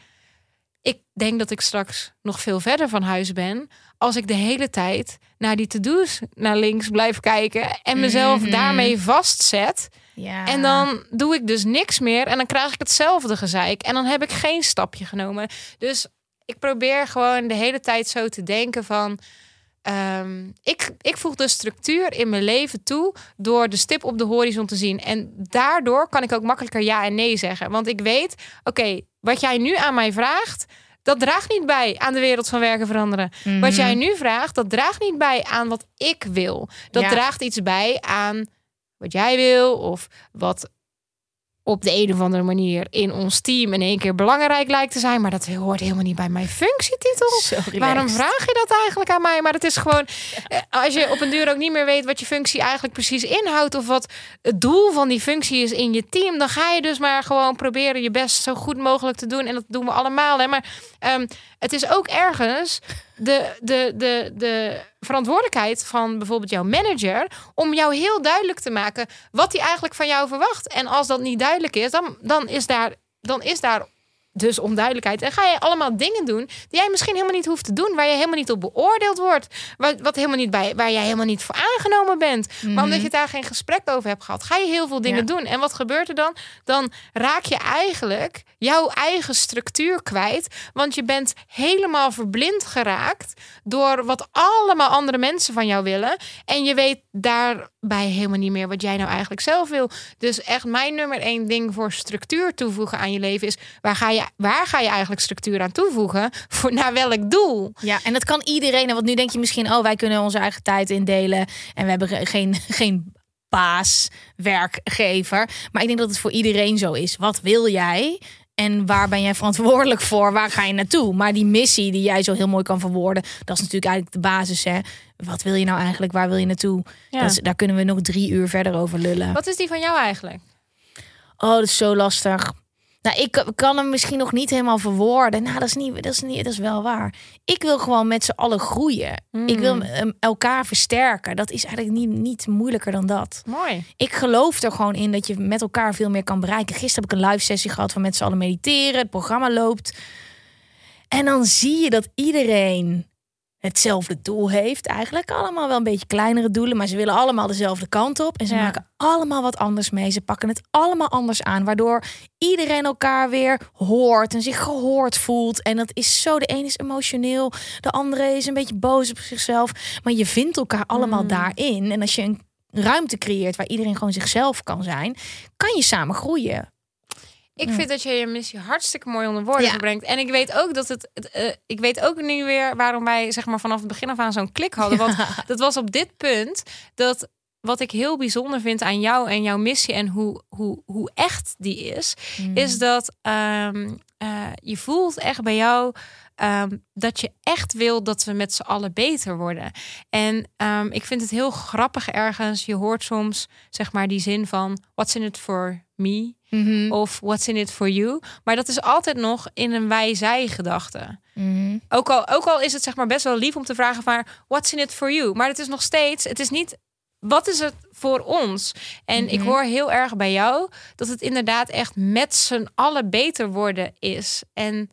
[SPEAKER 3] ik denk dat ik straks nog veel verder van huis ben als ik de hele tijd naar die to-do's naar links blijf kijken en mezelf
[SPEAKER 2] Mhm.
[SPEAKER 3] daarmee vastzet.
[SPEAKER 2] Ja.
[SPEAKER 3] En dan doe ik dus niks meer en dan krijg ik hetzelfde gezeik en dan heb ik geen stapje genomen. Dus ik probeer gewoon de hele tijd zo te denken van. Ehm, ik, ik voeg de structuur in mijn leven toe door de stip op de horizon te zien. En daardoor kan ik ook makkelijker ja en nee zeggen. Want ik weet, oké, wat jij nu aan mij vraagt, dat draagt niet bij aan de wereld van werken veranderen.
[SPEAKER 2] Mhm.
[SPEAKER 3] Wat jij nu vraagt, dat draagt niet bij aan wat ik wil. Dat
[SPEAKER 2] Ja.
[SPEAKER 3] draagt iets bij aan wat jij wil of wat op de een of andere manier in ons team in één keer belangrijk lijkt te zijn. Maar dat hoort helemaal niet bij mijn functietitel. Waarom vraag je dat eigenlijk aan mij? Maar het is gewoon, eh, als je op een duur ook niet meer weet wat je functie eigenlijk precies inhoudt of wat het doel van die functie is in je team, dan ga je dus maar gewoon proberen je best zo goed mogelijk te doen. En dat doen we allemaal. Hè? Maar ehm, het is ook ergens de, de, de, de verantwoordelijkheid van bijvoorbeeld jouw manager om jou heel duidelijk te maken wat hij eigenlijk van jou verwacht. En als dat niet duidelijk is, dan, dan, is, daar, dan is daar dus onduidelijkheid. En ga je allemaal dingen doen die jij misschien helemaal niet hoeft te doen, waar je helemaal niet op beoordeeld wordt, wat, wat helemaal niet bij, waar jij helemaal niet voor aangenomen bent. Maar omdat je daar geen gesprek over hebt gehad, ga je heel veel dingen
[SPEAKER 2] Ja.
[SPEAKER 3] doen. En wat gebeurt er dan? Dan raak je eigenlijk jouw eigen structuur kwijt, want je bent helemaal verblind geraakt door wat allemaal andere mensen van jou willen. En je weet daarbij helemaal niet meer wat jij nou eigenlijk zelf wil. Dus echt mijn nummer één ding voor structuur toevoegen aan je leven is waar ga je, waar ga je eigenlijk structuur aan toevoegen? Voor naar welk doel?
[SPEAKER 2] Ja, en dat kan iedereen. Want nu denk je misschien, oh, wij kunnen onze eigen tijd indelen. En we hebben ge- geen, (laughs) geen baas, werkgever. Maar ik denk dat het voor iedereen zo is. Wat wil jij? En waar ben jij verantwoordelijk voor? Waar ga je naartoe? Maar die missie die jij zo heel mooi kan verwoorden, dat is natuurlijk eigenlijk de basis. Hè? Wat wil je nou eigenlijk? Waar wil je naartoe?
[SPEAKER 3] Ja.
[SPEAKER 2] Dat is- daar kunnen we nog drie uur verder over lullen.
[SPEAKER 3] Wat is die van jou eigenlijk?
[SPEAKER 2] Oh, dat is zo lastig. Nou, ik kan hem misschien nog niet helemaal verwoorden. Nou, dat is niet, dat is niet, dat is wel waar. Ik wil gewoon met z'n allen groeien. Ik wil um, elkaar versterken. Dat is eigenlijk niet, niet moeilijker dan dat.
[SPEAKER 3] Mooi.
[SPEAKER 2] Ik geloof er gewoon in dat je met elkaar veel meer kan bereiken. Gisteren heb ik een live sessie gehad van met z'n allen mediteren. Het programma loopt. En dan zie je dat iedereen hetzelfde doel heeft. Eigenlijk allemaal wel een beetje kleinere doelen, maar ze willen allemaal dezelfde kant op. En ze
[SPEAKER 3] Ja.
[SPEAKER 2] maken allemaal wat anders mee. Ze pakken het allemaal anders aan, waardoor iedereen elkaar weer hoort en zich gehoord voelt. En dat is zo. De een is emotioneel, de andere is een beetje boos op zichzelf. Maar je vindt elkaar allemaal daarin. En als je een ruimte creëert waar iedereen gewoon zichzelf kan zijn, kan je samen groeien.
[SPEAKER 3] Ik vind dat je je missie hartstikke mooi onder woorden
[SPEAKER 2] Ja.
[SPEAKER 3] brengt. En ik weet ook dat het. het, eh, ik weet ook nu weer waarom wij zeg maar vanaf het begin af aan zo'n klik hadden. Want dat was op dit punt dat wat ik heel bijzonder vind aan jou en jouw missie en hoe, hoe, hoe echt die is, is dat ehm, eh, je voelt echt bij jou ehm, dat je echt wil dat we met z'n allen beter worden. En ehm, ik vind het heel grappig ergens. Je hoort soms zeg maar die zin van what's in it for me
[SPEAKER 2] Mhm.
[SPEAKER 3] of what's in it for you. Maar dat is altijd nog in een wij-zij gedachte.
[SPEAKER 2] Mhm.
[SPEAKER 3] Ook al, ook al is het zeg maar best wel lief om te vragen van what's in it for you. Maar het is nog steeds, het is niet wat is het voor ons? En ik hoor heel erg bij jou dat het inderdaad echt met z'n allen beter worden is. En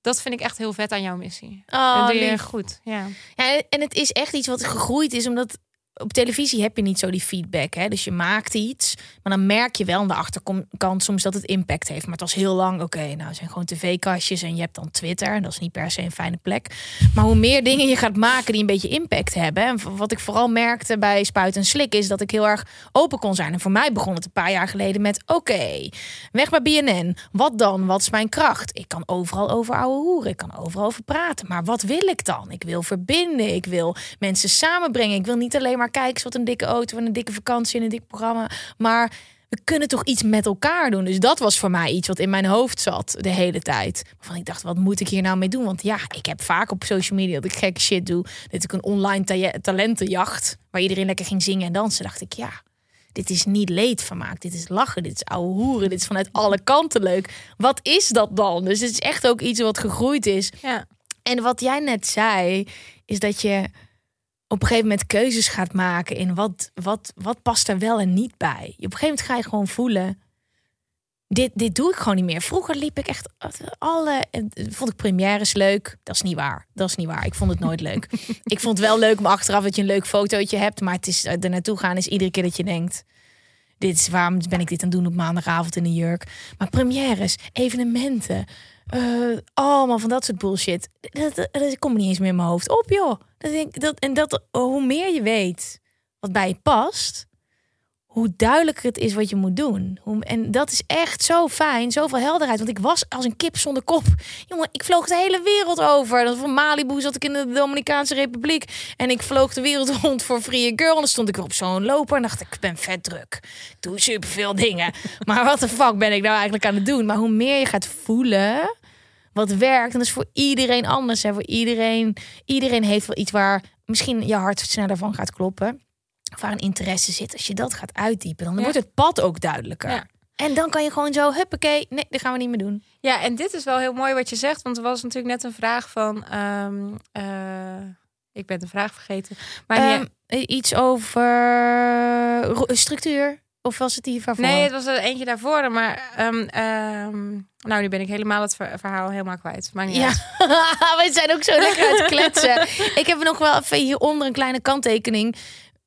[SPEAKER 3] dat vind ik echt heel vet aan jouw missie.
[SPEAKER 2] Oh,
[SPEAKER 3] dat doe je
[SPEAKER 2] lief.
[SPEAKER 3] goed. Ja.
[SPEAKER 2] Ja, en het is echt iets wat gegroeid is, omdat op televisie heb je niet zo die feedback. Hè? Dus je maakt iets, maar dan merk je wel aan de achterkant soms dat het impact heeft. Maar het was heel lang, oké, nou zijn gewoon tv-kastjes en je hebt dan Twitter. En dat is niet per se een fijne plek. Maar hoe meer dingen je gaat maken die een beetje impact hebben. En wat ik vooral merkte bij Spuit en Slik is dat ik heel erg open kon zijn. En voor mij begon het een paar jaar geleden met, oké, weg bij BNN. Wat dan? Wat is mijn kracht? Ik kan overal over ouwe hoeren. Ik kan overal over praten. Maar wat wil ik dan? Ik wil verbinden. Ik wil mensen samenbrengen. Ik wil niet alleen maar kijken eens wat een dikke auto en een dikke vakantie en een dik programma. Maar we kunnen toch iets met elkaar doen. Dus dat was voor mij iets wat in mijn hoofd zat de hele tijd. Waarvan ik dacht, wat moet ik hier nou mee doen? Want ja, ik heb vaak op social media dat ik gekke shit doe. Dat ik een online ta- talentenjacht waar iedereen lekker ging zingen en dansen. Dacht ik, ja, dit is niet leedvermaak. Dit is lachen. Dit is ouwe hoeren. Dit is vanuit alle kanten leuk. Wat is dat dan? Dus het is echt ook iets wat gegroeid is.
[SPEAKER 3] Ja.
[SPEAKER 2] En wat jij net zei, is dat je op een gegeven moment keuzes gaat maken in wat, wat, wat past er wel en niet bij. Op een gegeven moment ga je gewoon voelen. Dit, dit doe ik gewoon niet meer. Vroeger liep ik echt alle. Vond ik premières leuk. Dat is niet waar. Dat is niet waar. Ik vond het nooit leuk. (laughs) ik vond het wel leuk om achteraf dat je een leuk fotootje hebt. Maar het is er naartoe gaan is iedere keer dat je denkt. Dit is waarom ben ik dit aan het doen op maandagavond in een jurk. Maar premières, evenementen, eh, allemaal van dat soort bullshit. Dat, dat, komt niet eens meer in mijn hoofd op, joh. Dat denk, dat, en dat, hoe meer je weet wat bij je past, hoe duidelijker het is wat je moet doen. En dat is echt zo fijn, zoveel helderheid. Want ik was als een kip zonder kop. Jongen, ik vloog de hele wereld over. Dat van Malibu zat ik in de Dominicaanse Republiek. En ik vloog de wereld (laughs) rond voor Free Girl. En dan stond ik op zo'n loper en dacht ik, ik ben vet druk. Doe superveel dingen. (laughs) maar wat de fuck ben ik nou eigenlijk aan het doen? Maar hoe meer je gaat voelen wat werkt. En dat is voor iedereen anders. Hè? Voor iedereen, iedereen heeft wel iets waar misschien je hart sneller van gaat kloppen. Of waar een interesse zit. Als je dat gaat uitdiepen, dan wordt het pad ook duidelijker.
[SPEAKER 3] Ja.
[SPEAKER 2] En dan kan je gewoon zo, huppakee, nee, dat gaan we niet meer doen.
[SPEAKER 3] Ja, en dit is wel heel mooi wat je zegt. Want er was natuurlijk net een vraag van... ehm, eh, ik ben de vraag vergeten. Maar
[SPEAKER 2] Ehm, eh, iets over structuur. Of was het die waarvoor?
[SPEAKER 3] nee, het was er eentje daarvoor. Maar ehm, nou, nu ben ik helemaal het ver- verhaal helemaal kwijt. Maar
[SPEAKER 2] Ja,
[SPEAKER 3] uit. (laughs)
[SPEAKER 2] we zijn ook zo lekker het kletsen. (laughs) Ik heb nog wel even hieronder een kleine kanttekening.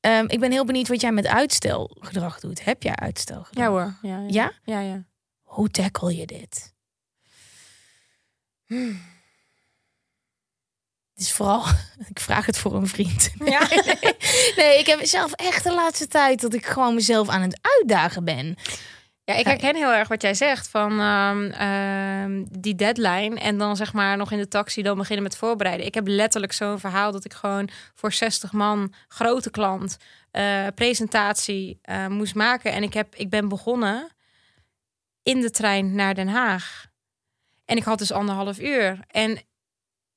[SPEAKER 2] Ehm, ik ben heel benieuwd wat jij met uitstelgedrag doet. Heb jij uitstelgedrag?
[SPEAKER 3] Ja hoor. Ja, ja.
[SPEAKER 2] Ja?
[SPEAKER 3] Ja, ja.
[SPEAKER 2] Hoe tackle je dit? Het is vooral, (laughs) ik vraag het voor een vriend. (laughs)
[SPEAKER 3] Ja.
[SPEAKER 2] Nee, ik heb zelf echt de laatste tijd dat ik gewoon mezelf aan het uitdagen ben.
[SPEAKER 3] Ja, ik herken heel erg wat jij zegt van ehm, ehm, die deadline en dan zeg maar nog in de taxi dan beginnen met voorbereiden. Ik heb letterlijk zo'n verhaal dat ik gewoon voor 60 man grote klant eh, presentatie eh, moest maken en ik heb ik ben begonnen in de trein naar Den Haag en ik had dus anderhalf uur en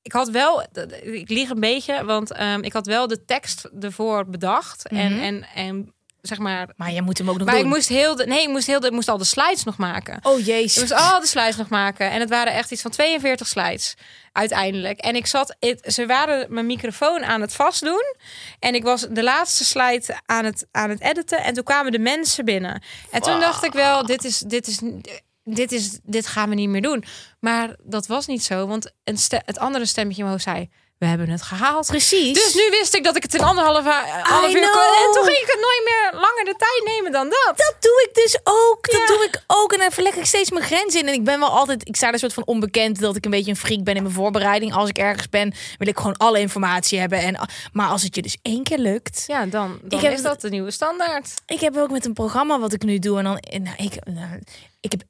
[SPEAKER 3] ik had wel, ik lieg een beetje, want ehm, ik had wel de tekst ervoor bedacht en,
[SPEAKER 2] Mhm.
[SPEAKER 3] en, en zeg maar
[SPEAKER 2] Maar je moet hem ook nog
[SPEAKER 3] maar
[SPEAKER 2] doen.
[SPEAKER 3] ik moest heel de, nee, ik moest heel de, ik moest al de slides nog maken.
[SPEAKER 2] Oh
[SPEAKER 3] Ik
[SPEAKER 2] jezus.
[SPEAKER 3] moest al de slides nog maken. En het waren echt iets van 42 slides uiteindelijk. En ik zat, het, ze waren mijn microfoon aan het vastdoen. En ik was de laatste slide aan het, aan het editen. En toen kwamen de mensen binnen. En toen dacht ik wel, dit is, dit is, dit is, dit gaan we niet meer doen. Maar dat was niet zo. Want een het andere stemmetje omhoog zei, we hebben het gehaald.
[SPEAKER 2] Precies.
[SPEAKER 3] Dus nu wist ik dat ik het in anderhalf, half uur kon. En toen ging ik het nooit meer langer de tijd nemen dan dat.
[SPEAKER 2] Dat doe ik dus ook. Dat doe ik ook. En dan verleg ik steeds mijn grenzen in. En ik ben wel altijd, ik sta er een soort van onbekend dat ik een beetje een freak ben in mijn voorbereiding. Als ik ergens ben, wil ik gewoon alle informatie hebben. En, maar als het je dus één keer lukt.
[SPEAKER 3] Ja, dan, dan
[SPEAKER 2] heb
[SPEAKER 3] is dat de nieuwe standaard.
[SPEAKER 2] Ik heb ook met een programma wat ik nu doe. En dan, en nou, ik, nou, ik heb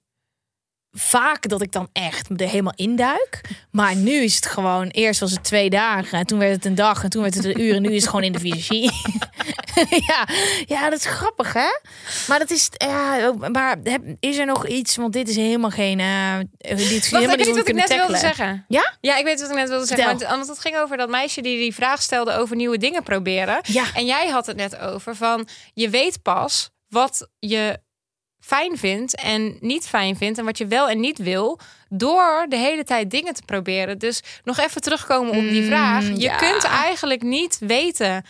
[SPEAKER 2] vaak dat ik dan echt er helemaal induik. Maar nu is het gewoon, eerst was het twee dagen. En toen werd het een dag. En toen werd het een uur. En nu is het gewoon in de visagie. (laughs) ja, ja, dat is grappig, hè? Maar dat is, ja, maar heb- is er nog iets? Want dit is helemaal geen, eh dit is
[SPEAKER 3] Wacht,
[SPEAKER 2] helemaal
[SPEAKER 3] ik weet wat ik net wilde zeggen.
[SPEAKER 2] Ja?
[SPEAKER 3] Ja, ik weet wat ik net wilde zeggen.
[SPEAKER 2] Vertel.
[SPEAKER 3] Want, want het ging over dat meisje die die vraag stelde over nieuwe dingen proberen.
[SPEAKER 2] Ja.
[SPEAKER 3] En jij had het net over van je weet pas wat je fijn vindt en niet fijn vindt en wat je wel en niet wil door de hele tijd dingen te proberen. Dus nog even terugkomen op die
[SPEAKER 2] Mm,
[SPEAKER 3] vraag. Je
[SPEAKER 2] ja.
[SPEAKER 3] kunt eigenlijk niet weten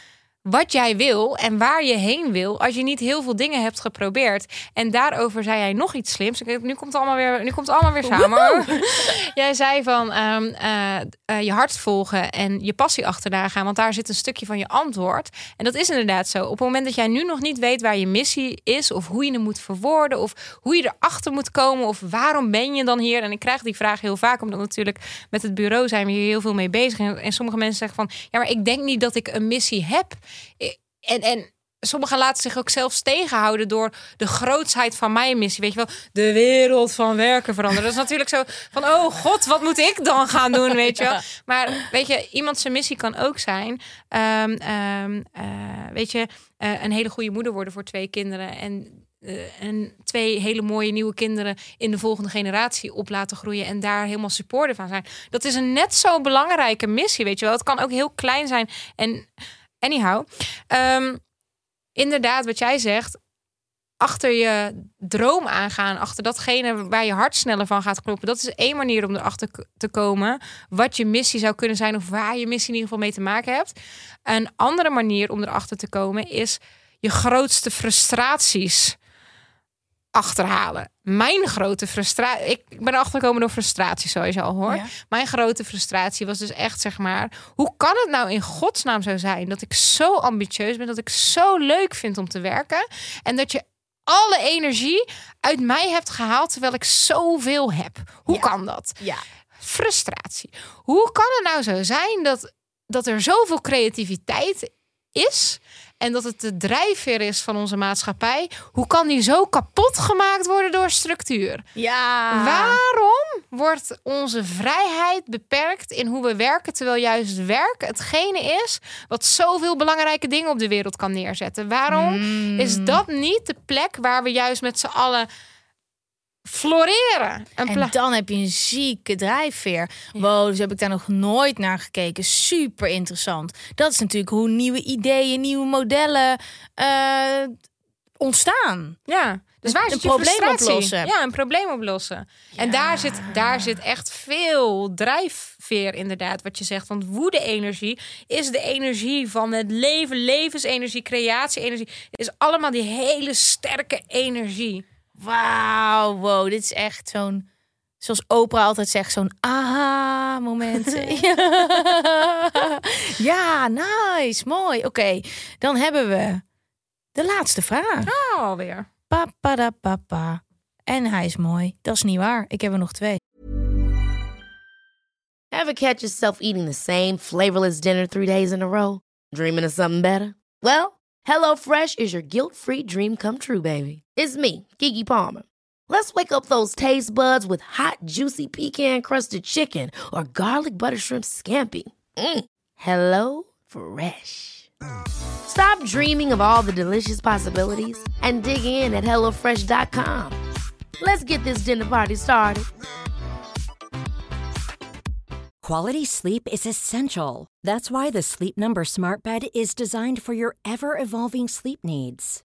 [SPEAKER 3] wat jij wil en waar je heen wil als je niet heel veel dingen hebt geprobeerd. En daarover zei hij nog iets slims. Nu komt het allemaal weer, nu komt het allemaal weer samen. (laughs) jij zei van ehm, eh, eh, je hart volgen en je passie achterna gaan, want daar zit een stukje van je antwoord. En dat is inderdaad zo. Op het moment dat jij nu nog niet weet waar je missie is, of hoe je hem moet verwoorden, of hoe je erachter moet komen, of waarom ben je dan hier? En ik krijg die vraag heel vaak, omdat natuurlijk met het bureau zijn we hier heel veel mee bezig. En, en sommige mensen zeggen van, ja, maar ik denk niet dat ik een missie heb. En, en sommigen laten zich ook zelfs tegenhouden door de grootsheid van mijn missie. Weet je wel, de wereld van werken veranderen. Dat is natuurlijk zo van, oh god, wat moet ik dan gaan doen, weet je wel. (laughs) Maar weet je, iemand zijn missie kan ook zijn, ehm, ehm, eh, weet je, eh, een hele goede moeder worden voor twee kinderen. En eh, en twee hele mooie nieuwe kinderen in de volgende generatie op laten groeien en daar helemaal supporter van zijn. Dat is een net zo belangrijke missie, weet je wel. Het kan ook heel klein zijn. En anyhow, ehm, inderdaad, wat jij zegt, achter je droom aangaan, achter datgene waar je hart sneller van gaat kloppen. Dat is één manier om erachter te komen wat je missie zou kunnen zijn of waar je missie in ieder geval mee te maken hebt. Een andere manier om erachter te komen is je grootste frustraties achterhalen. Mijn grote frustratie, ik ben erachter gekomen door frustratie, zoals je al hoort.
[SPEAKER 2] Ja.
[SPEAKER 3] Mijn grote frustratie was dus echt, zeg maar, hoe kan het nou in godsnaam zo zijn dat ik zo ambitieus ben, dat ik zo leuk vind om te werken en dat je alle energie uit mij hebt gehaald terwijl ik zoveel heb. Hoe
[SPEAKER 2] Ja.
[SPEAKER 3] kan dat?
[SPEAKER 2] Ja.
[SPEAKER 3] Frustratie. Hoe kan het nou zo zijn dat, dat er zoveel creativiteit is en dat het de drijfveer is van onze maatschappij? Hoe kan die zo kapot gemaakt worden door structuur?
[SPEAKER 2] Ja.
[SPEAKER 3] Waarom wordt onze vrijheid beperkt in hoe we werken, terwijl juist werk hetgene is wat zoveel belangrijke dingen op de wereld kan neerzetten? Waarom
[SPEAKER 2] Mm.
[SPEAKER 3] is dat niet de plek waar we juist met z'n allen floreren? Een
[SPEAKER 2] En dan heb je een zieke drijfveer. Wow, dus heb ik daar nog nooit naar gekeken. Super interessant. Dat is natuurlijk hoe nieuwe ideeën, nieuwe modellen eh, ontstaan.
[SPEAKER 3] Ja, dus waar
[SPEAKER 2] Een
[SPEAKER 3] zit je
[SPEAKER 2] probleem oplossen.
[SPEAKER 3] Ja, een probleem oplossen. En daar zit, daar zit echt veel drijfveer inderdaad, wat je zegt. Want woede-energie is de energie van het leven, levensenergie, creatie-energie. Het is allemaal die hele sterke energie.
[SPEAKER 2] Wauw, wow, dit is echt zo'n, zoals Oprah altijd zegt, zo'n aha-moment. (laughs) ja. (laughs) ja, nice, mooi. Oké, dan hebben we de laatste vraag.
[SPEAKER 3] Oh, alweer.
[SPEAKER 2] Papa da papa. En hij is mooi. Dat is niet waar. Ik heb er nog twee.
[SPEAKER 4] Ever catch yourself eating the same flavorless dinner three days in a row? Dreaming of something better? Well, HelloFresh is your guilt-free dream come true, baby. It's me, Kiki Palmer. Let's wake up those taste buds with hot, juicy pecan-crusted chicken or garlic butter shrimp scampi. Mm. Hello Fresh. Stop dreaming of all the delicious possibilities and dig in at HelloFresh.com. Let's get this dinner party started.
[SPEAKER 5] Quality sleep is essential. That's why the Sleep Number Smart Bed is designed for your ever evolving sleep needs.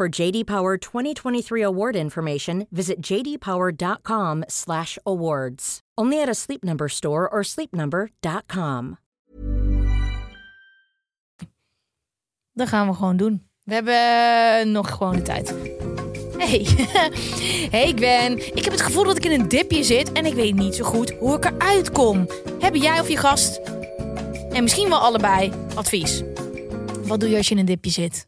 [SPEAKER 5] For JD Power 2023 award information, visit jdpower.com/awards. Only at a Sleep Number store or sleepnumber.com.
[SPEAKER 2] Dat gaan we gewoon doen. We hebben eh, nog gewoon de tijd. Hey. (laughs) hey, ik ben. Ik heb het gevoel dat ik in een dipje zit en ik weet niet zo goed hoe ik eruit kom. Hebben jij of je gast, en misschien wel allebei, advies? Wat doe je als je in een dipje zit?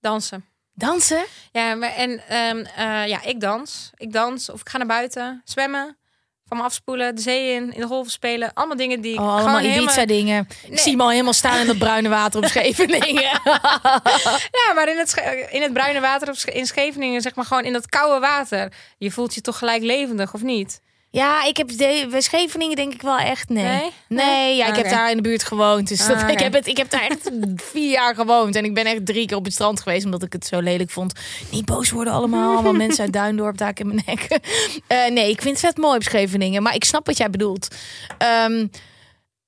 [SPEAKER 3] Dansen.
[SPEAKER 2] Dansen?
[SPEAKER 3] Ja, maar, en ehm, eh, ja, ik dans. Ik dans of ik ga naar buiten, zwemmen, van me afspoelen, de zee in, in de golven spelen. Allemaal dingen die ik
[SPEAKER 2] Oh, allemaal
[SPEAKER 3] gewoon helemaal...
[SPEAKER 2] Ibiza-dingen. Ik zie hem al helemaal staan in dat bruine water op (laughs) Scheveningen.
[SPEAKER 3] Ja, maar in het, in het bruine water Sch- in Scheveningen, zeg maar gewoon in dat koude water. Je voelt je toch gelijk levendig, of niet?
[SPEAKER 2] Ja, ik heb de, bij Scheveningen denk ik wel echt nee.
[SPEAKER 3] Nee?
[SPEAKER 2] Nee, ja, ik heb daar in de buurt gewoond. Dus dat,
[SPEAKER 3] Ah, (laughs)
[SPEAKER 2] ik, heb het, ik heb daar echt (laughs) vier jaar gewoond. En ik ben echt drie keer op het strand geweest omdat ik het zo lelijk vond. Niet boos worden allemaal. Allemaal (laughs) mensen uit Duindorp daar in mijn nek. Eh, nee, ik vind het vet mooi op Scheveningen. Maar ik snap wat jij bedoelt. Ehm,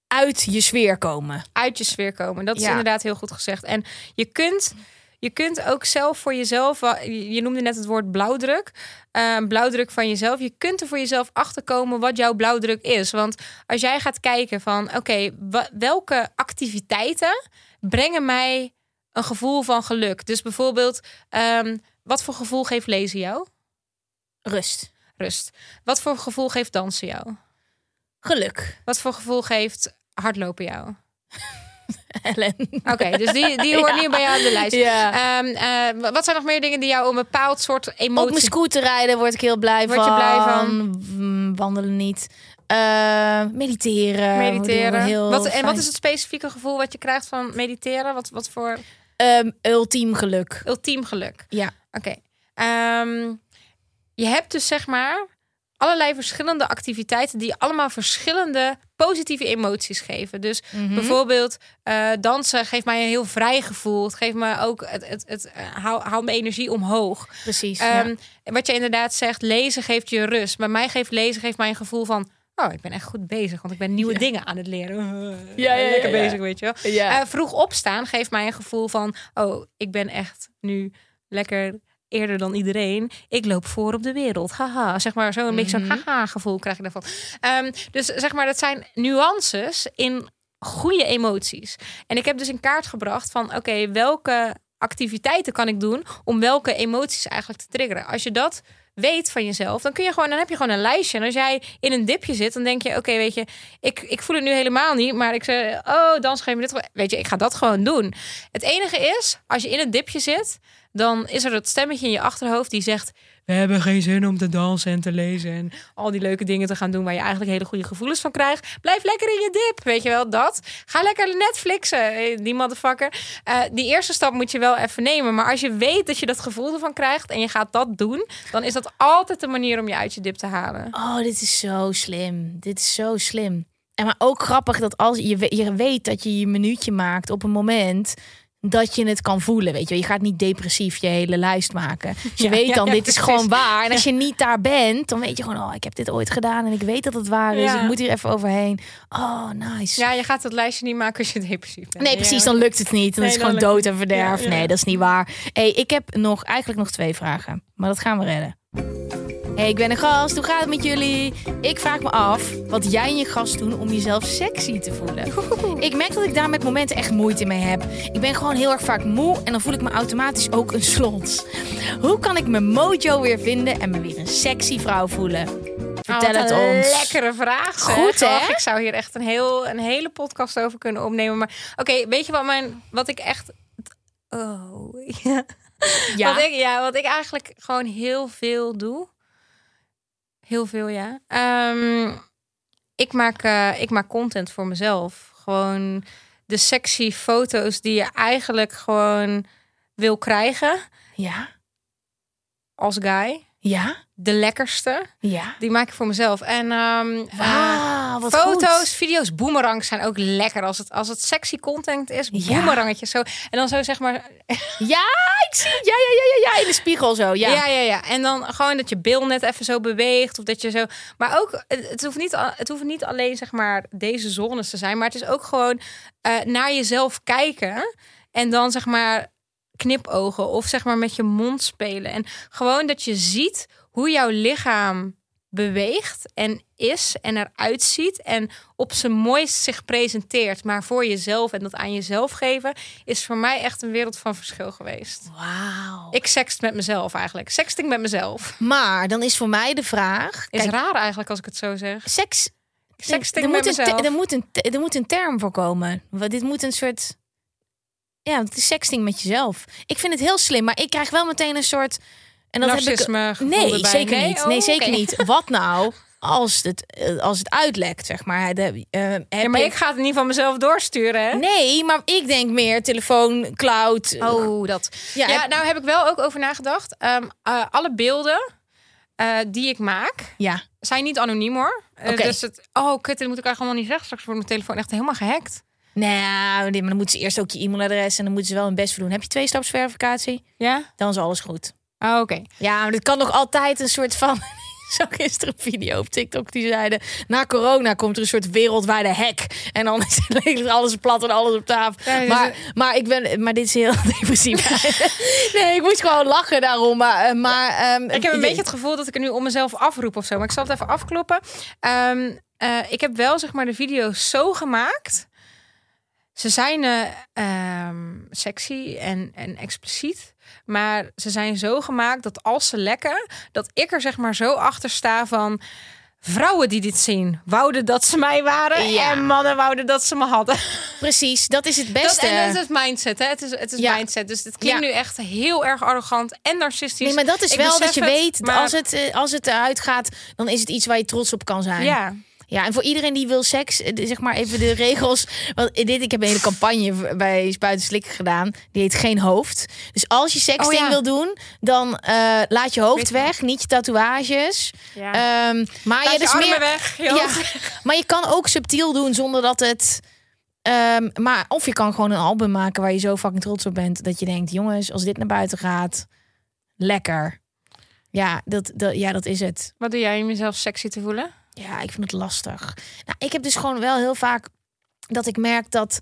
[SPEAKER 2] uit je sfeer komen.
[SPEAKER 3] Uit je sfeer komen. Dat is
[SPEAKER 2] Ja.
[SPEAKER 3] inderdaad heel goed gezegd. En je kunt, je kunt ook zelf voor jezelf, je noemde net het woord blauwdruk, eh, blauwdruk van jezelf. Je kunt er voor jezelf achterkomen wat jouw blauwdruk is. Want als jij gaat kijken van, oké, welke activiteiten brengen mij een gevoel van geluk? Dus bijvoorbeeld, ehm, wat voor gevoel geeft lezen jou?
[SPEAKER 2] Rust.
[SPEAKER 3] Rust. Wat voor gevoel geeft dansen jou?
[SPEAKER 2] Geluk.
[SPEAKER 3] Wat voor gevoel geeft hardlopen jou? (laughs) (laughs)
[SPEAKER 2] Ellen.
[SPEAKER 3] Oké, dus die, die hoort (laughs)
[SPEAKER 2] Ja.
[SPEAKER 3] niet bij jou aan de lijst.
[SPEAKER 2] Ja.
[SPEAKER 3] Ehm, eh, wat zijn nog meer dingen die jou een bepaald soort
[SPEAKER 2] Op mijn
[SPEAKER 3] emotie...
[SPEAKER 2] scooter rijden word ik heel blij
[SPEAKER 3] Word
[SPEAKER 2] van.
[SPEAKER 3] je blij van?
[SPEAKER 2] Mm, Wandelen niet. Eh, mediteren.
[SPEAKER 3] mediteren.
[SPEAKER 2] Heel
[SPEAKER 3] Wat, en wat is het specifieke gevoel wat je krijgt van mediteren? Wat, wat voor
[SPEAKER 2] Ehm, ultiem geluk.
[SPEAKER 3] ultiem geluk?
[SPEAKER 2] Ja.
[SPEAKER 3] Oké. Ehm, je hebt dus zeg maar allerlei verschillende activiteiten die allemaal verschillende positieve emoties geven. Dus
[SPEAKER 2] Mhm.
[SPEAKER 3] bijvoorbeeld eh, dansen geeft mij een heel vrij gevoel. Het geeft me ook het, het, het eh, hou, hou mijn energie omhoog.
[SPEAKER 2] Precies. ja.
[SPEAKER 3] Ehm, Wat je inderdaad zegt, lezen geeft je rust. Bij mij geeft lezen geeft mij een gevoel van. Oh, ik ben echt goed bezig, want ik ben nieuwe dingen aan het leren. (laughs)
[SPEAKER 2] Ja, ja, ja,
[SPEAKER 3] lekker bezig, weet je wel. Eh, vroeg opstaan geeft mij een gevoel van, oh, ik ben echt nu lekker eerder dan iedereen. Ik loop voor op de wereld. Haha, zeg maar zo een beetje zo'n haha gevoel krijg je daarvan. Ehm, dus zeg maar, dat zijn nuances in goede emoties. En ik heb dus in kaart gebracht van, oké, welke activiteiten kan ik doen om welke emoties eigenlijk te triggeren. Als je dat weet van jezelf, dan kun je gewoon, dan heb je gewoon een lijstje. En als jij in een dipje zit, dan denk je, oké, weet je, ik, ik voel het nu helemaal niet, maar ik zeg, oh, dan geef me dit, weet je, ik ga dat gewoon doen. Het enige is, als je in een dipje zit, dan is er dat stemmetje in je achterhoofd die zegt, we hebben geen zin om te dansen en te lezen en al die leuke dingen te gaan doen waar je eigenlijk hele goede gevoelens van krijgt. Blijf lekker in je dip, weet je wel, dat. Ga lekker Netflixen, eh, die motherfucker. Eh, die eerste stap moet je wel even nemen, maar als je weet dat je dat gevoel ervan krijgt en je gaat dat doen, dan is dat altijd de manier om je uit je dip te halen.
[SPEAKER 2] Oh, dit is zo slim. Dit is zo slim. En maar ook grappig dat als je, je weet dat je je minuutje maakt op een moment dat je het kan voelen. Weet je, je gaat niet depressief je hele lijst maken. Dus je
[SPEAKER 3] Ja,
[SPEAKER 2] weet dan,
[SPEAKER 3] ja,
[SPEAKER 2] dit is
[SPEAKER 3] precies.
[SPEAKER 2] gewoon waar. En als je niet daar bent, dan weet je gewoon, oh, ik heb dit ooit gedaan en ik weet dat het waar is. Ik moet hier even overheen. Oh, nice.
[SPEAKER 3] Ja, je gaat het lijstje niet maken als je depressief bent.
[SPEAKER 2] Nee, precies, dan lukt het niet. Dan
[SPEAKER 3] Nee,
[SPEAKER 2] is het gewoon dood en verderf. Nee, dat is niet waar. hey, ik heb nog, eigenlijk nog twee vragen. Maar dat gaan we redden. Hey, ik ben een gast. Hoe gaat het met jullie? Ik vraag me af wat jij en je gast doen om jezelf sexy te voelen. (laughs) Ik merk dat ik daar met momenten echt moeite mee heb. Ik ben gewoon heel erg vaak moe en dan voel ik me automatisch ook een slons. Hoe kan ik mijn mojo weer vinden en me weer een sexy vrouw voelen? Vertel
[SPEAKER 3] Oh,
[SPEAKER 2] het
[SPEAKER 3] een
[SPEAKER 2] ons.
[SPEAKER 3] Lekkere vraag. zeg.
[SPEAKER 2] Goed, hè?
[SPEAKER 3] Ik zou hier echt een, heel, een hele podcast over kunnen opnemen. Maar oké, weet je wat, mijn, wat ik echt. Oh, ja. (laughs)
[SPEAKER 2] Ja.
[SPEAKER 3] Wat, ik, ja, wat ik eigenlijk gewoon heel veel doe. Heel veel, ja. Ehm, ik, maak, eh, ik maak content voor mezelf. Gewoon de sexy foto's die je eigenlijk gewoon wil krijgen
[SPEAKER 2] Ja.
[SPEAKER 3] als guy.
[SPEAKER 2] Ja.
[SPEAKER 3] De lekkerste.
[SPEAKER 2] Ja.
[SPEAKER 3] Die maak ik voor mezelf. En eh,
[SPEAKER 2] Wat
[SPEAKER 3] foto's,
[SPEAKER 2] goed.
[SPEAKER 3] video's, boomerangs zijn ook lekker. Als het, als het sexy content is,
[SPEAKER 2] Ja.
[SPEAKER 3] boomerangetjes zo. En dan zo zeg maar... (laughs)
[SPEAKER 2] Ja, ik zie. Ja, ja, ja, ja, ja. In de spiegel zo. Ja.
[SPEAKER 3] Ja. ja, ja, En dan gewoon dat je bil net even zo beweegt. Of dat je zo... Maar ook, het hoeft niet, het hoeft niet alleen zeg maar deze zones te zijn. Maar het is ook gewoon eh, naar jezelf kijken. En dan zeg maar knipogen. Of zeg maar met je mond spelen. En gewoon dat je ziet hoe jouw lichaam beweegt en is en eruit ziet en op zijn mooist zich presenteert, maar voor jezelf en dat aan jezelf geven, is voor mij echt een wereld van verschil geweest.
[SPEAKER 2] Wauw.
[SPEAKER 3] Ik sext met mezelf eigenlijk. Sexting met mezelf.
[SPEAKER 2] Maar dan is voor mij de vraag.
[SPEAKER 3] Is
[SPEAKER 2] Kijk,
[SPEAKER 3] raar eigenlijk als ik het zo zeg.
[SPEAKER 2] seks.
[SPEAKER 3] Sexting
[SPEAKER 2] er
[SPEAKER 3] met
[SPEAKER 2] moet, een,
[SPEAKER 3] mezelf.
[SPEAKER 2] te- er, moet een, er moet een term voor komen. Want dit moet een soort. Ja, het is sexting met jezelf. Ik vind het heel slim, maar ik krijg wel meteen een soort. En dat heb ik.
[SPEAKER 3] Narcisme
[SPEAKER 2] Nee,
[SPEAKER 3] erbij.
[SPEAKER 2] zeker
[SPEAKER 3] Nee?
[SPEAKER 2] niet.
[SPEAKER 3] Oh,
[SPEAKER 2] nee, zeker
[SPEAKER 3] oké.
[SPEAKER 2] niet. Wat nou als het, eh, als het uitlekt, zeg maar? De, eh,
[SPEAKER 3] Ja, maar ik ga het niet van mezelf doorsturen, hè?
[SPEAKER 2] Nee, maar ik denk meer telefoon, cloud.
[SPEAKER 3] Oh, dat.
[SPEAKER 2] Ja,
[SPEAKER 3] Ja,
[SPEAKER 2] heb-
[SPEAKER 3] nou heb ik wel ook over nagedacht. Ehm, eh, alle beelden eh, die ik maak,
[SPEAKER 2] ja.
[SPEAKER 3] zijn niet anoniem hoor. Dus het, oh kut, dit moet ik eigenlijk allemaal niet zeggen. Straks wordt mijn telefoon echt helemaal gehackt.
[SPEAKER 2] Nou, nee, maar dan moeten ze eerst ook je e-mailadres en dan moeten ze wel hun best voor doen. Heb je twee-stapsverificatie?
[SPEAKER 3] Ja?
[SPEAKER 2] Dan is alles goed.
[SPEAKER 3] Oh, oké.
[SPEAKER 2] Ja, maar dit kan nog altijd een soort van. (laughs) Zag gisteren een video op TikTok die zeiden... na corona komt er een soort wereldwijde hack. En dan is het (laughs) alles plat en alles op tafel.
[SPEAKER 3] Ja, dus
[SPEAKER 2] maar,
[SPEAKER 3] het-
[SPEAKER 2] maar, ik ben, maar dit is heel (laughs) depressief. nee, ik moest gewoon lachen daarom. Maar, eh, maar, ehm,
[SPEAKER 3] Ik heb een beetje het gevoel dat ik er nu om mezelf afroep of zo. Maar ik zal het even afkloppen. Ehm, eh, ik heb wel zeg maar de video's zo gemaakt. Ze zijn eh, ehm, sexy en, en expliciet. Maar ze zijn zo gemaakt dat als ze lekken, dat ik er zeg maar zo achter sta van. Vrouwen die dit zien, wouden dat ze mij waren.
[SPEAKER 2] Ja.
[SPEAKER 3] En mannen wouden dat ze me hadden.
[SPEAKER 2] Precies, dat is het
[SPEAKER 3] Dat,
[SPEAKER 2] beste.
[SPEAKER 3] en dat is mindset, hè? Het is, het is
[SPEAKER 2] Ja.
[SPEAKER 3] mindset. Dus het klinkt
[SPEAKER 2] Ja.
[SPEAKER 3] nu echt heel erg arrogant en narcistisch.
[SPEAKER 2] Nee, maar dat is
[SPEAKER 3] Ik
[SPEAKER 2] wel dat je
[SPEAKER 3] het,
[SPEAKER 2] weet,
[SPEAKER 3] maar-
[SPEAKER 2] als, het, eh, als het eruit gaat, dan is het iets waar je trots op kan zijn.
[SPEAKER 3] Ja.
[SPEAKER 2] Ja, en voor iedereen die wil seks, eh, zeg maar even de regels. Want dit, ik heb een hele campagne bij Spuiten Slikken gedaan. Die heet Geen Hoofd. Dus als je seksting
[SPEAKER 3] Oh ja.
[SPEAKER 2] wil doen, dan eh, laat je hoofd weg, niet je tatoeages.
[SPEAKER 3] Ja.
[SPEAKER 2] Ehm, maar
[SPEAKER 3] Laat je
[SPEAKER 2] dus
[SPEAKER 3] armen
[SPEAKER 2] meer,
[SPEAKER 3] weg. je
[SPEAKER 2] ja, maar je kan ook subtiel doen zonder dat het. ehm, maar of je kan gewoon een album maken waar je zo fucking trots op bent dat je denkt, jongens, als dit naar buiten gaat, lekker. Ja, dat, dat, ja, dat is het.
[SPEAKER 3] Wat doe jij om jezelf sexy te voelen?
[SPEAKER 2] Ja, ik vind het lastig. Nou, ik heb dus gewoon wel heel vaak dat ik merk dat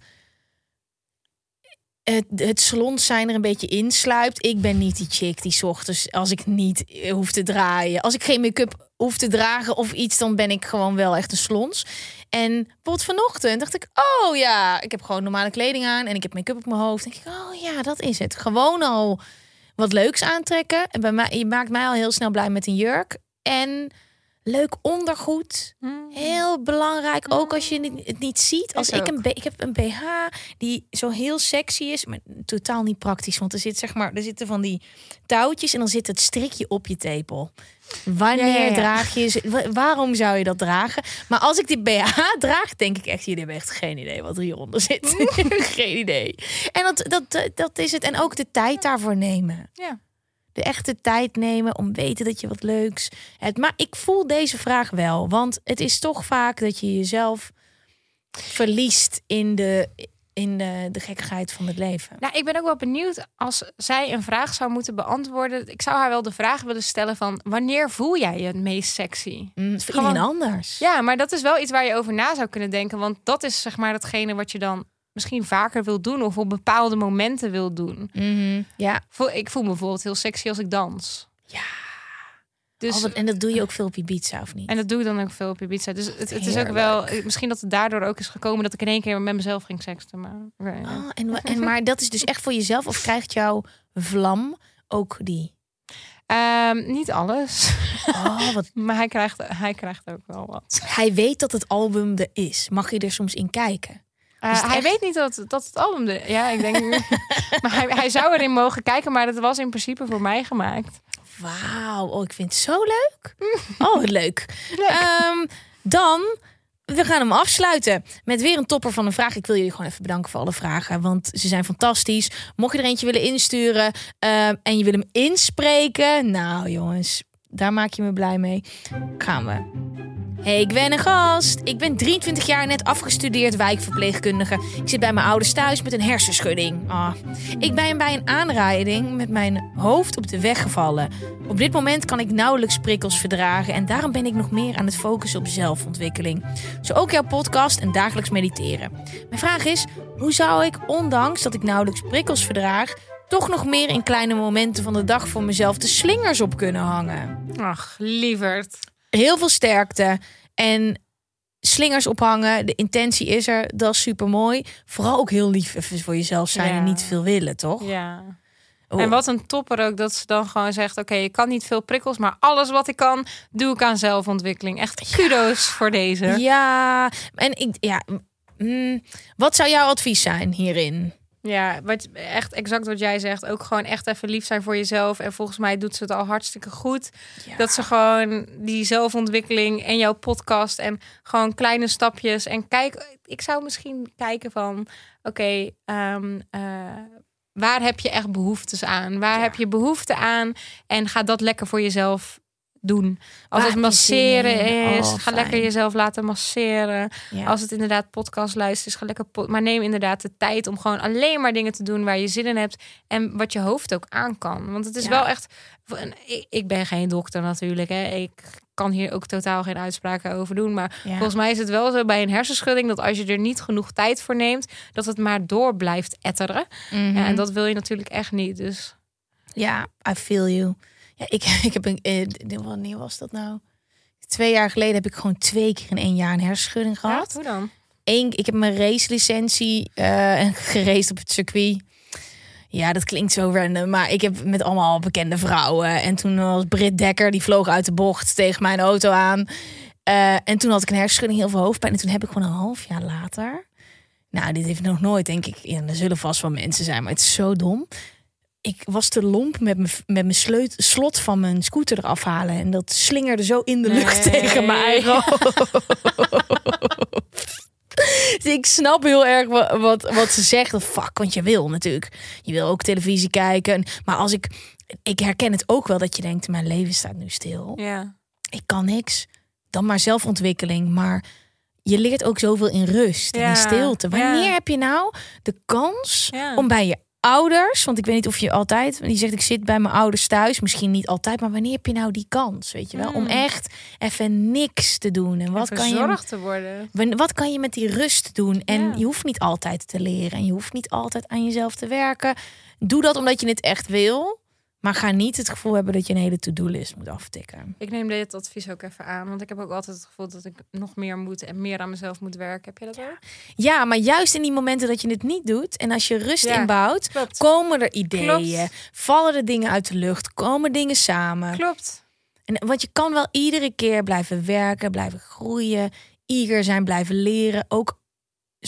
[SPEAKER 2] het, het zijn er een beetje insluipt. Ik ben niet die chick die ochtends, als ik niet eh, hoef te draaien, als ik geen make-up hoef te dragen of iets, dan ben ik gewoon wel echt een slons. En bijvoorbeeld vanochtend dacht ik, oh ja, ik heb gewoon normale kleding aan en ik heb make-up op mijn hoofd. Denk ik, oh ja, dat is het. Gewoon al wat leuks aantrekken. En bij mij, je maakt mij al heel snel blij met een jurk. En leuk ondergoed. Heel belangrijk, ook als je het- niet ziet. Als ik, een ik heb een BH die zo heel sexy is, maar totaal niet praktisch. Want er zit zeg maar, er zitten van die touwtjes en dan zit het strikje op je tepel. Wanneer
[SPEAKER 3] Ja, ja, ja.
[SPEAKER 2] draag je ze? Wa- Waarom zou je dat dragen? Maar als ik die BH (laughs) draag, denk ik echt, jullie hebben echt geen idee wat er hieronder zit. (laughs) geen idee. En dat, dat, dat is het. En ook de tijd daarvoor nemen
[SPEAKER 3] Ja.
[SPEAKER 2] De echte tijd nemen om weten dat je wat leuks hebt. Maar ik voel deze vraag wel, want het is toch vaak dat je jezelf verliest in de, in de, de gekkigheid van het leven.
[SPEAKER 3] Nou, ik ben ook wel benieuwd als zij een vraag zou moeten beantwoorden. Ik zou haar wel de vraag willen stellen van wanneer voel jij je het meest sexy?
[SPEAKER 2] Mm, het is voor
[SPEAKER 3] Gewoon-
[SPEAKER 2] iedereen anders.
[SPEAKER 3] Ja, maar dat is wel iets waar je over na zou kunnen denken. Want dat is zeg maar datgene wat je dan misschien vaker wil doen of op bepaalde momenten wil doen.
[SPEAKER 2] Mhm. ja.
[SPEAKER 3] Ik voel me bijvoorbeeld heel sexy als ik dans.
[SPEAKER 2] Ja.
[SPEAKER 3] Dus,
[SPEAKER 2] Oh, en dat doe je ook veel op je pizza, of niet?
[SPEAKER 3] en dat doe ik dan ook veel op Ibiza. Dus het, het is ook wel... Misschien dat het daardoor ook is gekomen dat ik in één keer met mezelf ging seksten. Maar, ja.
[SPEAKER 2] Oh, en, en, maar dat is dus echt voor jezelf? Of krijgt jouw vlam ook die?
[SPEAKER 3] Ehm, niet alles.
[SPEAKER 2] Oh, wat... (laughs)
[SPEAKER 3] maar hij krijgt, hij krijgt ook wel wat.
[SPEAKER 2] Hij weet dat het album er is. Mag je er soms in kijken?
[SPEAKER 3] Uh,
[SPEAKER 2] Is het
[SPEAKER 3] hij
[SPEAKER 2] echt?
[SPEAKER 3] weet niet dat, dat het album er... Ja, ik denk... (laughs) maar hij, hij zou erin mogen kijken, maar dat was in principe voor mij gemaakt.
[SPEAKER 2] Wauw, oh, ik vind het zo leuk. Oh, wat leuk. Ehm, dan, we gaan hem afsluiten met weer een topper van een vraag. Ik wil jullie gewoon even bedanken voor alle vragen, want ze zijn fantastisch. Mocht je er eentje willen insturen ehm, en je wil hem inspreken, nou jongens, daar maak je me blij mee. Gaan we. Hey, ik ben een gast. Ik ben 23 jaar net afgestudeerd wijkverpleegkundige. Ik zit bij mijn ouders thuis met een hersenschudding. Ah. Ik ben bij een aanrijding met mijn hoofd op de weg gevallen. Op dit moment kan ik nauwelijks prikkels verdragen en daarom ben ik nog meer aan het focussen op zelfontwikkeling. Zo ook jouw podcast en dagelijks mediteren. Mijn vraag is, hoe zou ik, ondanks dat ik nauwelijks prikkels verdraag, toch nog meer in kleine momenten van de dag voor mezelf de slingers op kunnen hangen?
[SPEAKER 3] Ach, lieverd.
[SPEAKER 2] Heel veel sterkte. En slingers ophangen, de intentie is er, dat is super mooi. Vooral ook heel lief even voor jezelf zijn
[SPEAKER 3] Ja.
[SPEAKER 2] en niet veel willen, toch?
[SPEAKER 3] Ja.
[SPEAKER 2] Oh.
[SPEAKER 3] En wat een topper ook dat ze dan gewoon zegt: Oké, je kan niet veel prikkels, maar alles wat ik kan, doe ik aan zelfontwikkeling. Echt kudo's voor deze.
[SPEAKER 2] Ja, en ik, ja, mm, wat zou jouw advies zijn hierin?
[SPEAKER 3] Ja, wat, echt exact wat jij zegt. Ook gewoon echt even lief zijn voor jezelf. En volgens mij doet ze het al hartstikke goed. Dat ze gewoon die zelfontwikkeling en jouw podcast en gewoon kleine stapjes. En kijk, ik zou misschien kijken van, oké, ehm, eh, waar heb je echt behoeftes aan? Waar heb je behoefte aan? En ga dat lekker voor jezelf doen. Als het masseren is,
[SPEAKER 2] Oh,
[SPEAKER 3] ga
[SPEAKER 2] fijn.
[SPEAKER 3] lekker jezelf laten masseren.
[SPEAKER 2] Ja.
[SPEAKER 3] Als het inderdaad podcast luisteren is, ga lekker pod- maar neem inderdaad de tijd om gewoon alleen maar dingen te doen waar je zin in hebt en wat je hoofd ook aan kan. Want het is
[SPEAKER 2] Ja.
[SPEAKER 3] wel echt. Ik, ik ben geen dokter natuurlijk. Hè. Ik kan hier ook totaal geen uitspraken over doen. Maar
[SPEAKER 2] Ja.
[SPEAKER 3] volgens mij is het wel zo bij een hersenschudding dat als je er niet genoeg tijd voor neemt, dat het maar door blijft etteren.
[SPEAKER 2] Mhm.
[SPEAKER 3] Ja, en dat wil je natuurlijk echt niet. Dus
[SPEAKER 2] Ja, I feel you. Ja, ik, (laughs) ik heb een. eh, wanneer was dat nou? Twee jaar geleden heb ik gewoon twee keer in één jaar een hersenschudding gehad.
[SPEAKER 3] hoe dan?
[SPEAKER 2] Eén, ik heb mijn racelicentie eh (laughs) geraced op het circuit. Ja, dat klinkt zo random, maar ik heb met allemaal bekende vrouwen. En toen was Britt Dekker, die vloog uit de bocht tegen mijn auto aan. Eh, en toen had ik een hersenschudding, heel veel hoofdpijn. En toen heb ik gewoon een half jaar later... Nou, dit heeft nog nooit, denk ik... Ja, er zullen vast wel mensen zijn, maar het is zo dom. Ik was te lomp met mijn, met mijn sleut, slot van mijn scooter eraf halen. En dat slingerde zo in de lucht
[SPEAKER 3] Nee.
[SPEAKER 2] tegen mijn eigen hoofd. (laughs) Dus ik snap heel erg wat, wat, wat ze zegt. Fuck, want je wil natuurlijk. Je wil ook televisie kijken. Maar als ik... Ik herken het ook wel dat je denkt, mijn leven staat nu stil.
[SPEAKER 3] Ja.
[SPEAKER 2] Ik kan niks. Dan maar zelfontwikkeling. Maar je leert ook zoveel in rust en
[SPEAKER 3] Ja,
[SPEAKER 2] in stilte. Wanneer
[SPEAKER 3] ja.
[SPEAKER 2] heb je nou de kans om bij je ouders, want ik weet niet of je altijd, die zegt ik zit bij mijn ouders thuis, misschien niet altijd, maar wanneer heb je nou die kans, weet je wel, om
[SPEAKER 3] Mm.
[SPEAKER 2] echt even niks te doen en wat kan je,
[SPEAKER 3] te worden.
[SPEAKER 2] wat kan je met die rust doen? En
[SPEAKER 3] Ja.
[SPEAKER 2] je hoeft niet altijd te leren en je hoeft niet altijd aan jezelf te werken. Doe dat omdat je het echt wil, maar ga niet het gevoel hebben dat je een hele to-do-list moet aftikken.
[SPEAKER 3] Ik neem dit advies ook even aan. Want ik heb ook altijd het gevoel dat ik nog meer moet en meer aan mezelf moet werken. Heb je dat ook?
[SPEAKER 2] Ja, maar juist in die momenten dat je het niet doet en als je rust
[SPEAKER 3] Ja,
[SPEAKER 2] inbouwt,
[SPEAKER 3] Klopt.
[SPEAKER 2] komen er ideeën,
[SPEAKER 3] Klopt.
[SPEAKER 2] vallen er dingen uit de lucht, komen dingen samen.
[SPEAKER 3] Klopt.
[SPEAKER 2] En, want je kan wel iedere keer blijven werken, blijven groeien, eager zijn, blijven leren. Ook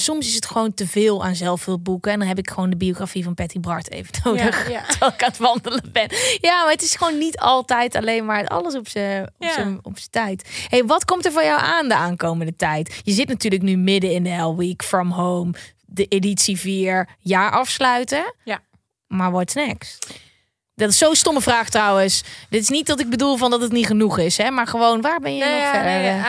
[SPEAKER 2] soms is het gewoon te veel aan zelfhulpboeken. En dan heb ik gewoon de biografie van Patty Bart even nodig.
[SPEAKER 3] Ja, (laughs) ja.
[SPEAKER 2] Terwijl ik aan het wandelen ben. Ja, maar het is gewoon niet altijd alleen maar alles op zijn op
[SPEAKER 3] Ja.
[SPEAKER 2] zijn- op zijn tijd. Hey, wat komt er voor jou aan de aankomende tijd? Je zit natuurlijk nu midden in de Hell Week, From Home, de editie 4, jaar afsluiten.
[SPEAKER 3] Ja.
[SPEAKER 2] Maar what's next? Dat is zo'n stomme vraag trouwens. Dit is niet dat ik bedoel van dat het niet genoeg is, hè? Maar gewoon, waar ben je
[SPEAKER 3] Nee,
[SPEAKER 2] nog
[SPEAKER 3] ja,
[SPEAKER 2] verder?
[SPEAKER 3] nee,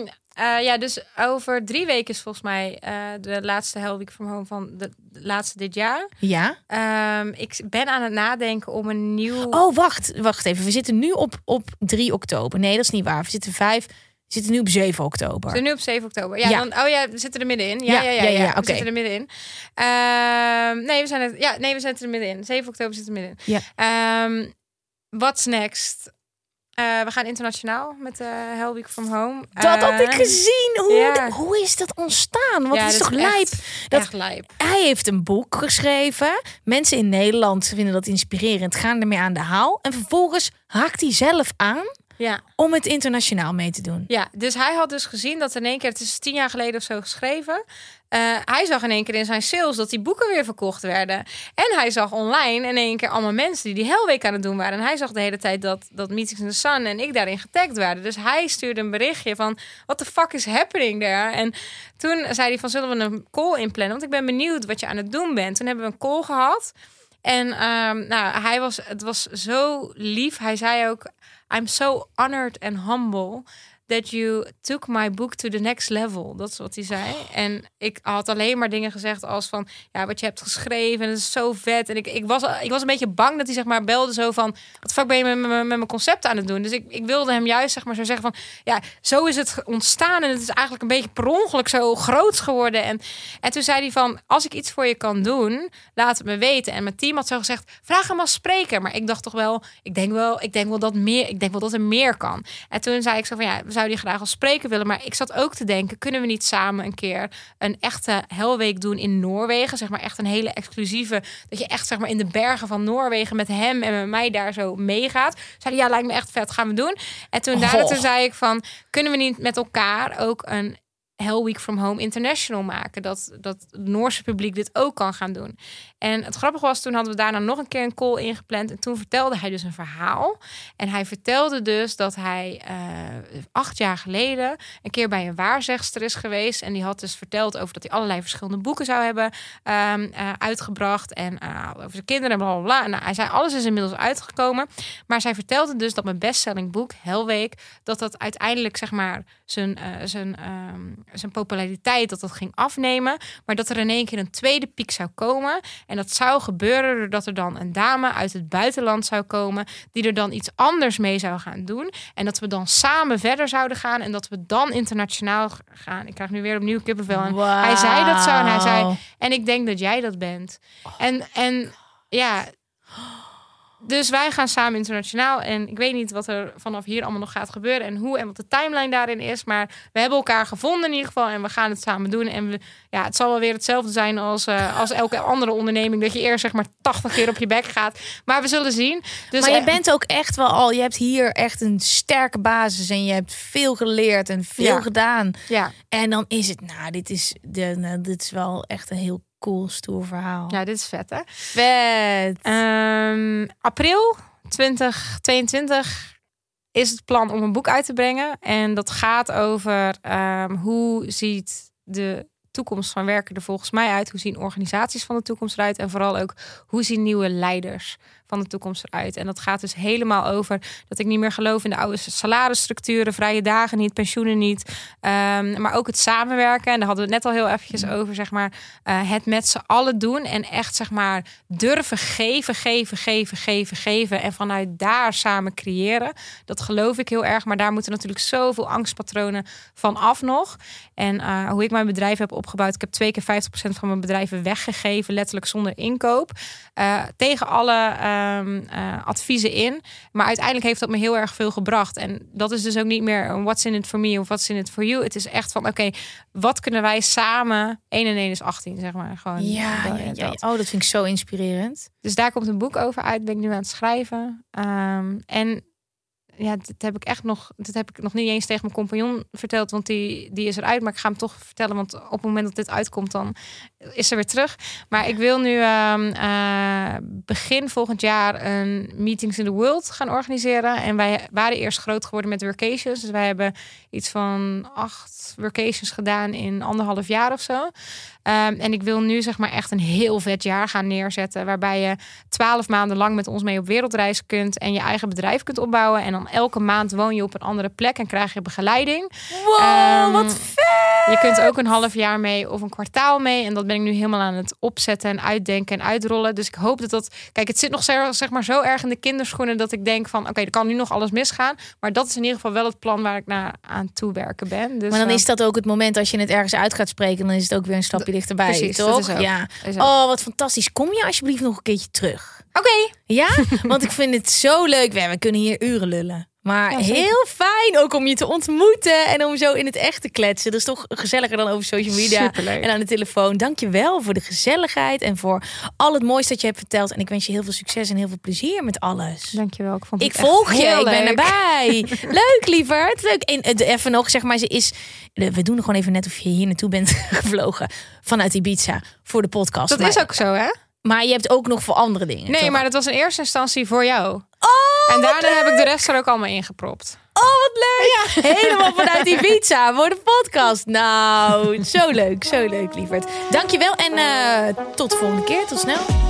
[SPEAKER 3] ehm, eh, ja, dus over drie weken is volgens mij eh, de laatste Hell Week from Home van de, de laatste dit jaar.
[SPEAKER 2] Ja?
[SPEAKER 3] Ehm, ik ben aan het nadenken om een nieuw...
[SPEAKER 2] Oh, wacht, wacht even. We zitten nu op, op 3 oktober. Nee, dat is niet waar. We zitten 5. We zitten nu op 7 oktober.
[SPEAKER 3] We zijn nu op 7 oktober. Ja,
[SPEAKER 2] Ja.
[SPEAKER 3] Dan, oh ja, we zitten er middenin. Ja,
[SPEAKER 2] Ja,
[SPEAKER 3] ja, ja.
[SPEAKER 2] ja,
[SPEAKER 3] We zitten er middenin. Ehm, nee, we zijn er, ja, nee, we zitten er middenin. 7 oktober zitten er middenin.
[SPEAKER 2] Ja.
[SPEAKER 3] Ehm, what's next? Eh, we gaan internationaal met Hell Week from Home.
[SPEAKER 2] Dat had ik
[SPEAKER 3] Ehm,
[SPEAKER 2] gezien. Hoe, hoe is dat ontstaan? Want
[SPEAKER 3] ja,
[SPEAKER 2] het is toch lijp? Dat-
[SPEAKER 3] Echt lijp.
[SPEAKER 2] Hij heeft een boek geschreven. Mensen in Nederland vinden dat inspirerend, gaan ermee aan de haal. En vervolgens haakt hij zelf aan
[SPEAKER 3] Ja.
[SPEAKER 2] om het internationaal mee te doen.
[SPEAKER 3] Ja, dus hij had dus gezien dat in één keer, het is tien jaar geleden of zo geschreven. eh, hij zag in één keer in zijn sales dat die boeken weer verkocht werden. En hij zag online in één keer allemaal mensen die die Hellweek aan het doen waren. En hij zag de hele tijd dat, dat Meetings in the Sun en ik daarin getagd werden. Dus hij stuurde een berichtje van, what the fuck is happening there? En toen zei hij van, zullen we een call inplannen? Want ik ben benieuwd wat je aan het doen bent. Toen hebben we een call gehad. En ehm, nou, hij was, het was zo lief. Hij zei ook, I'm so honored and humble that you took my book to the next level. Dat is wat hij zei. En ik had alleen maar dingen gezegd als van, ja, wat je hebt geschreven, dat is zo vet. En ik, ik, was, ik was een beetje bang dat hij zeg maar belde zo van, wat fuck ben je met, met, met mijn concept aan het doen? Dus ik, ik wilde hem juist zeg maar zo zeggen van, ja, zo is het ontstaan en het is eigenlijk een beetje per ongeluk zo groots geworden. En, en toen zei hij van, als ik iets voor je kan doen, laat het me weten. En mijn team had zo gezegd, vraag hem als spreker. Maar ik dacht toch wel, ik denk wel, ik denk wel dat meer, ik denk wel dat er meer kan. En toen zei ik zo van, ja, we zouden je graag als spreker willen. Maar ik zat ook te denken, kunnen we niet samen een keer een echte helweek doen in Noorwegen? Zeg maar echt een hele exclusieve, dat je echt zeg maar in de bergen van Noorwegen met hem en met mij daar zo meegaat. Zei ja, lijkt me echt vet, gaan we doen. En toen,
[SPEAKER 2] Oh.
[SPEAKER 3] toen zei ik van, kunnen we niet met elkaar ook een Hell Week from Home International maken. Dat, dat het Noorse publiek dit ook kan gaan doen. En het grappige was, toen hadden we daarna nog een keer een call ingepland. En toen vertelde hij dus een verhaal. En hij vertelde dus dat hij eh, acht jaar geleden een keer bij een waarzegster is geweest. En die had dus verteld over dat hij allerlei verschillende boeken zou hebben ehm, eh, uitgebracht. En eh, over zijn kinderen en bla bla nou, hij zei, alles is inmiddels uitgekomen. Maar zij vertelde dus dat mijn bestselling boek, Hellweek, dat dat uiteindelijk zeg maar zijn, zijn, ehm, zijn populariteit dat dat ging afnemen. Maar dat er in één keer een tweede piek zou komen. En dat zou gebeuren doordat er dan een dame uit het buitenland zou komen. Die er dan iets anders mee zou gaan doen. En dat we dan samen verder zouden gaan. En dat we dan internationaal gaan. Ik krijg nu weer opnieuw kippenvel. En hij zei dat zo. En hij zei, en ik denk dat jij dat bent. En, en ja. Dus wij gaan samen internationaal. En ik weet niet wat er vanaf hier allemaal nog gaat gebeuren. En hoe en wat de timeline daarin is. Maar we hebben elkaar gevonden in ieder geval. En we gaan het samen doen. En we, ja, het zal wel weer hetzelfde zijn als, eh, (laughs) als elke andere onderneming. Dat je eerst zeg maar 80 keer op je bek gaat. Maar we zullen zien. Dus
[SPEAKER 2] maar je
[SPEAKER 3] eh,
[SPEAKER 2] bent ook echt wel al, je hebt hier echt een sterke basis en je hebt veel geleerd en veel
[SPEAKER 3] Ja.
[SPEAKER 2] gedaan.
[SPEAKER 3] Ja,
[SPEAKER 2] En dan is het, nou, dit is, de, nou, dit is wel echt een heel cool, stoer verhaal.
[SPEAKER 3] Ja, dit is vet, hè?
[SPEAKER 2] Vet.
[SPEAKER 3] Ehm, april 2022 is het plan om een boek uit te brengen. En dat gaat over ehm, hoe ziet de toekomst van werken er volgens mij uit? Hoe zien organisaties van de toekomst eruit? En vooral ook, hoe zien nieuwe leiders van de toekomst eruit? En dat gaat dus helemaal over dat ik niet meer geloof in de oude salarisstructuren, vrije dagen niet, pensioenen niet. Ehm, maar ook het samenwerken. En daar hadden we het net al heel eventjes over, zeg maar. eh, het met z'n allen doen en echt, zeg maar, durven geven, geven, geven, geven, geven. En vanuit daar samen creëren. Dat geloof ik heel erg. Maar daar moeten natuurlijk zoveel angstpatronen van af nog. En eh, hoe ik mijn bedrijf heb opgebouwd. Ik heb twee keer 50% van mijn bedrijven weggegeven. Letterlijk zonder inkoop. Eh, tegen alle ehm, eh, adviezen in. Maar uiteindelijk heeft dat me heel erg veel gebracht. En dat is dus ook niet meer een what's in it for me of what's in it for you. Het is echt van, oké, wat kunnen wij samen... 1 en 1 is 18, zeg maar. Gewoon
[SPEAKER 2] ja,
[SPEAKER 3] dat-
[SPEAKER 2] ja, ja,
[SPEAKER 3] dat.
[SPEAKER 2] Oh, dat vind ik zo inspirerend.
[SPEAKER 3] Dus daar komt een boek over uit. Ben ik nu aan het schrijven. Ehm, en ja, dit heb ik echt nog. Dit heb ik nog niet eens tegen mijn compagnon verteld, want die, die is eruit. Maar ik ga hem toch vertellen, want op het moment dat dit uitkomt, dan is ze weer terug. Maar ik wil nu ehm, eh, begin volgend jaar een Meetings in the World gaan organiseren. En wij waren eerst groot geworden met workations. Dus wij hebben iets van acht workations gedaan in anderhalf jaar of zo. Ehm, en ik wil nu zeg maar echt een heel vet jaar gaan neerzetten. Waarbij je twaalf maanden lang met ons mee op wereldreis kunt. En je eigen bedrijf kunt opbouwen. En dan elke maand woon je op een andere plek en krijg je begeleiding.
[SPEAKER 2] Wow,
[SPEAKER 3] Ehm,
[SPEAKER 2] wat vet!
[SPEAKER 3] Je kunt ook een half jaar mee of een kwartaal mee. En dat ben ik nu helemaal aan het opzetten en uitdenken en uitrollen. Dus ik hoop dat dat... Kijk, het zit nog zeg maar zo erg in de kinderschoenen... dat ik denk van, oké, er kan nu nog alles misgaan. Maar dat is in ieder geval wel het plan waar ik naar aan toe werken ben. Dus,
[SPEAKER 2] Maar dan
[SPEAKER 3] eh,
[SPEAKER 2] is dat ook het moment als je het ergens uit gaat spreken, dan is het ook weer een stapje dichterbij,
[SPEAKER 3] precies, dat
[SPEAKER 2] toch?
[SPEAKER 3] is ook.
[SPEAKER 2] Ja.
[SPEAKER 3] is ook-
[SPEAKER 2] Oh, wat fantastisch. Kom je alsjeblieft nog een keertje terug?
[SPEAKER 3] Oké,
[SPEAKER 2] Ja, (laughs) want ik vind het zo leuk. We we kunnen hier uren lullen. Maar
[SPEAKER 3] Ja,
[SPEAKER 2] heel fijn ook om je te ontmoeten en om zo in het echt te kletsen. Dat is toch gezelliger dan over social media
[SPEAKER 3] Superleuk.
[SPEAKER 2] en aan de telefoon. Dank je wel voor de gezelligheid en voor al het moois dat je hebt verteld. En ik wens je heel veel succes en heel veel plezier met alles.
[SPEAKER 3] dankjewel. Ik, vond
[SPEAKER 2] Ik
[SPEAKER 3] het
[SPEAKER 2] volg je, ik ben erbij. (laughs) Leuk, lieverd. Leuk. En eh, even nog, zeg maar, ze is. We doen gewoon even net of je hier naartoe bent (laughs) gevlogen vanuit Ibiza voor de podcast.
[SPEAKER 3] Dat
[SPEAKER 2] maar,
[SPEAKER 3] is ook zo, hè?
[SPEAKER 2] Maar je hebt ook nog voor andere dingen.
[SPEAKER 3] Nee,
[SPEAKER 2] toch?
[SPEAKER 3] maar dat was in eerste instantie voor jou.
[SPEAKER 2] Oh,
[SPEAKER 3] en daarna heb ik de rest er ook allemaal ingepropt.
[SPEAKER 2] Oh, wat leuk. (laughs) Helemaal vanuit Ibiza voor de podcast. Nou, zo leuk, zo leuk, lieverd. Dankjewel en eh, tot de volgende keer. Tot snel.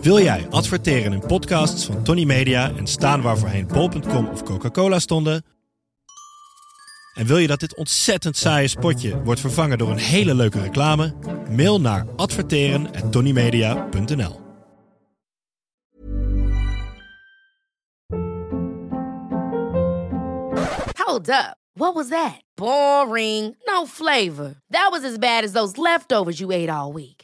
[SPEAKER 6] Wil jij adverteren in podcasts van Tony Media en staan waar voorheen bol.com of Coca-Cola stonden? En wil je dat dit ontzettend saaie spotje wordt vervangen door een hele leuke reclame? Mail naar adverteren@tonymedia.nl.
[SPEAKER 4] Hold up. What was that? Boring. No flavor. That was as bad as those leftovers you ate all week.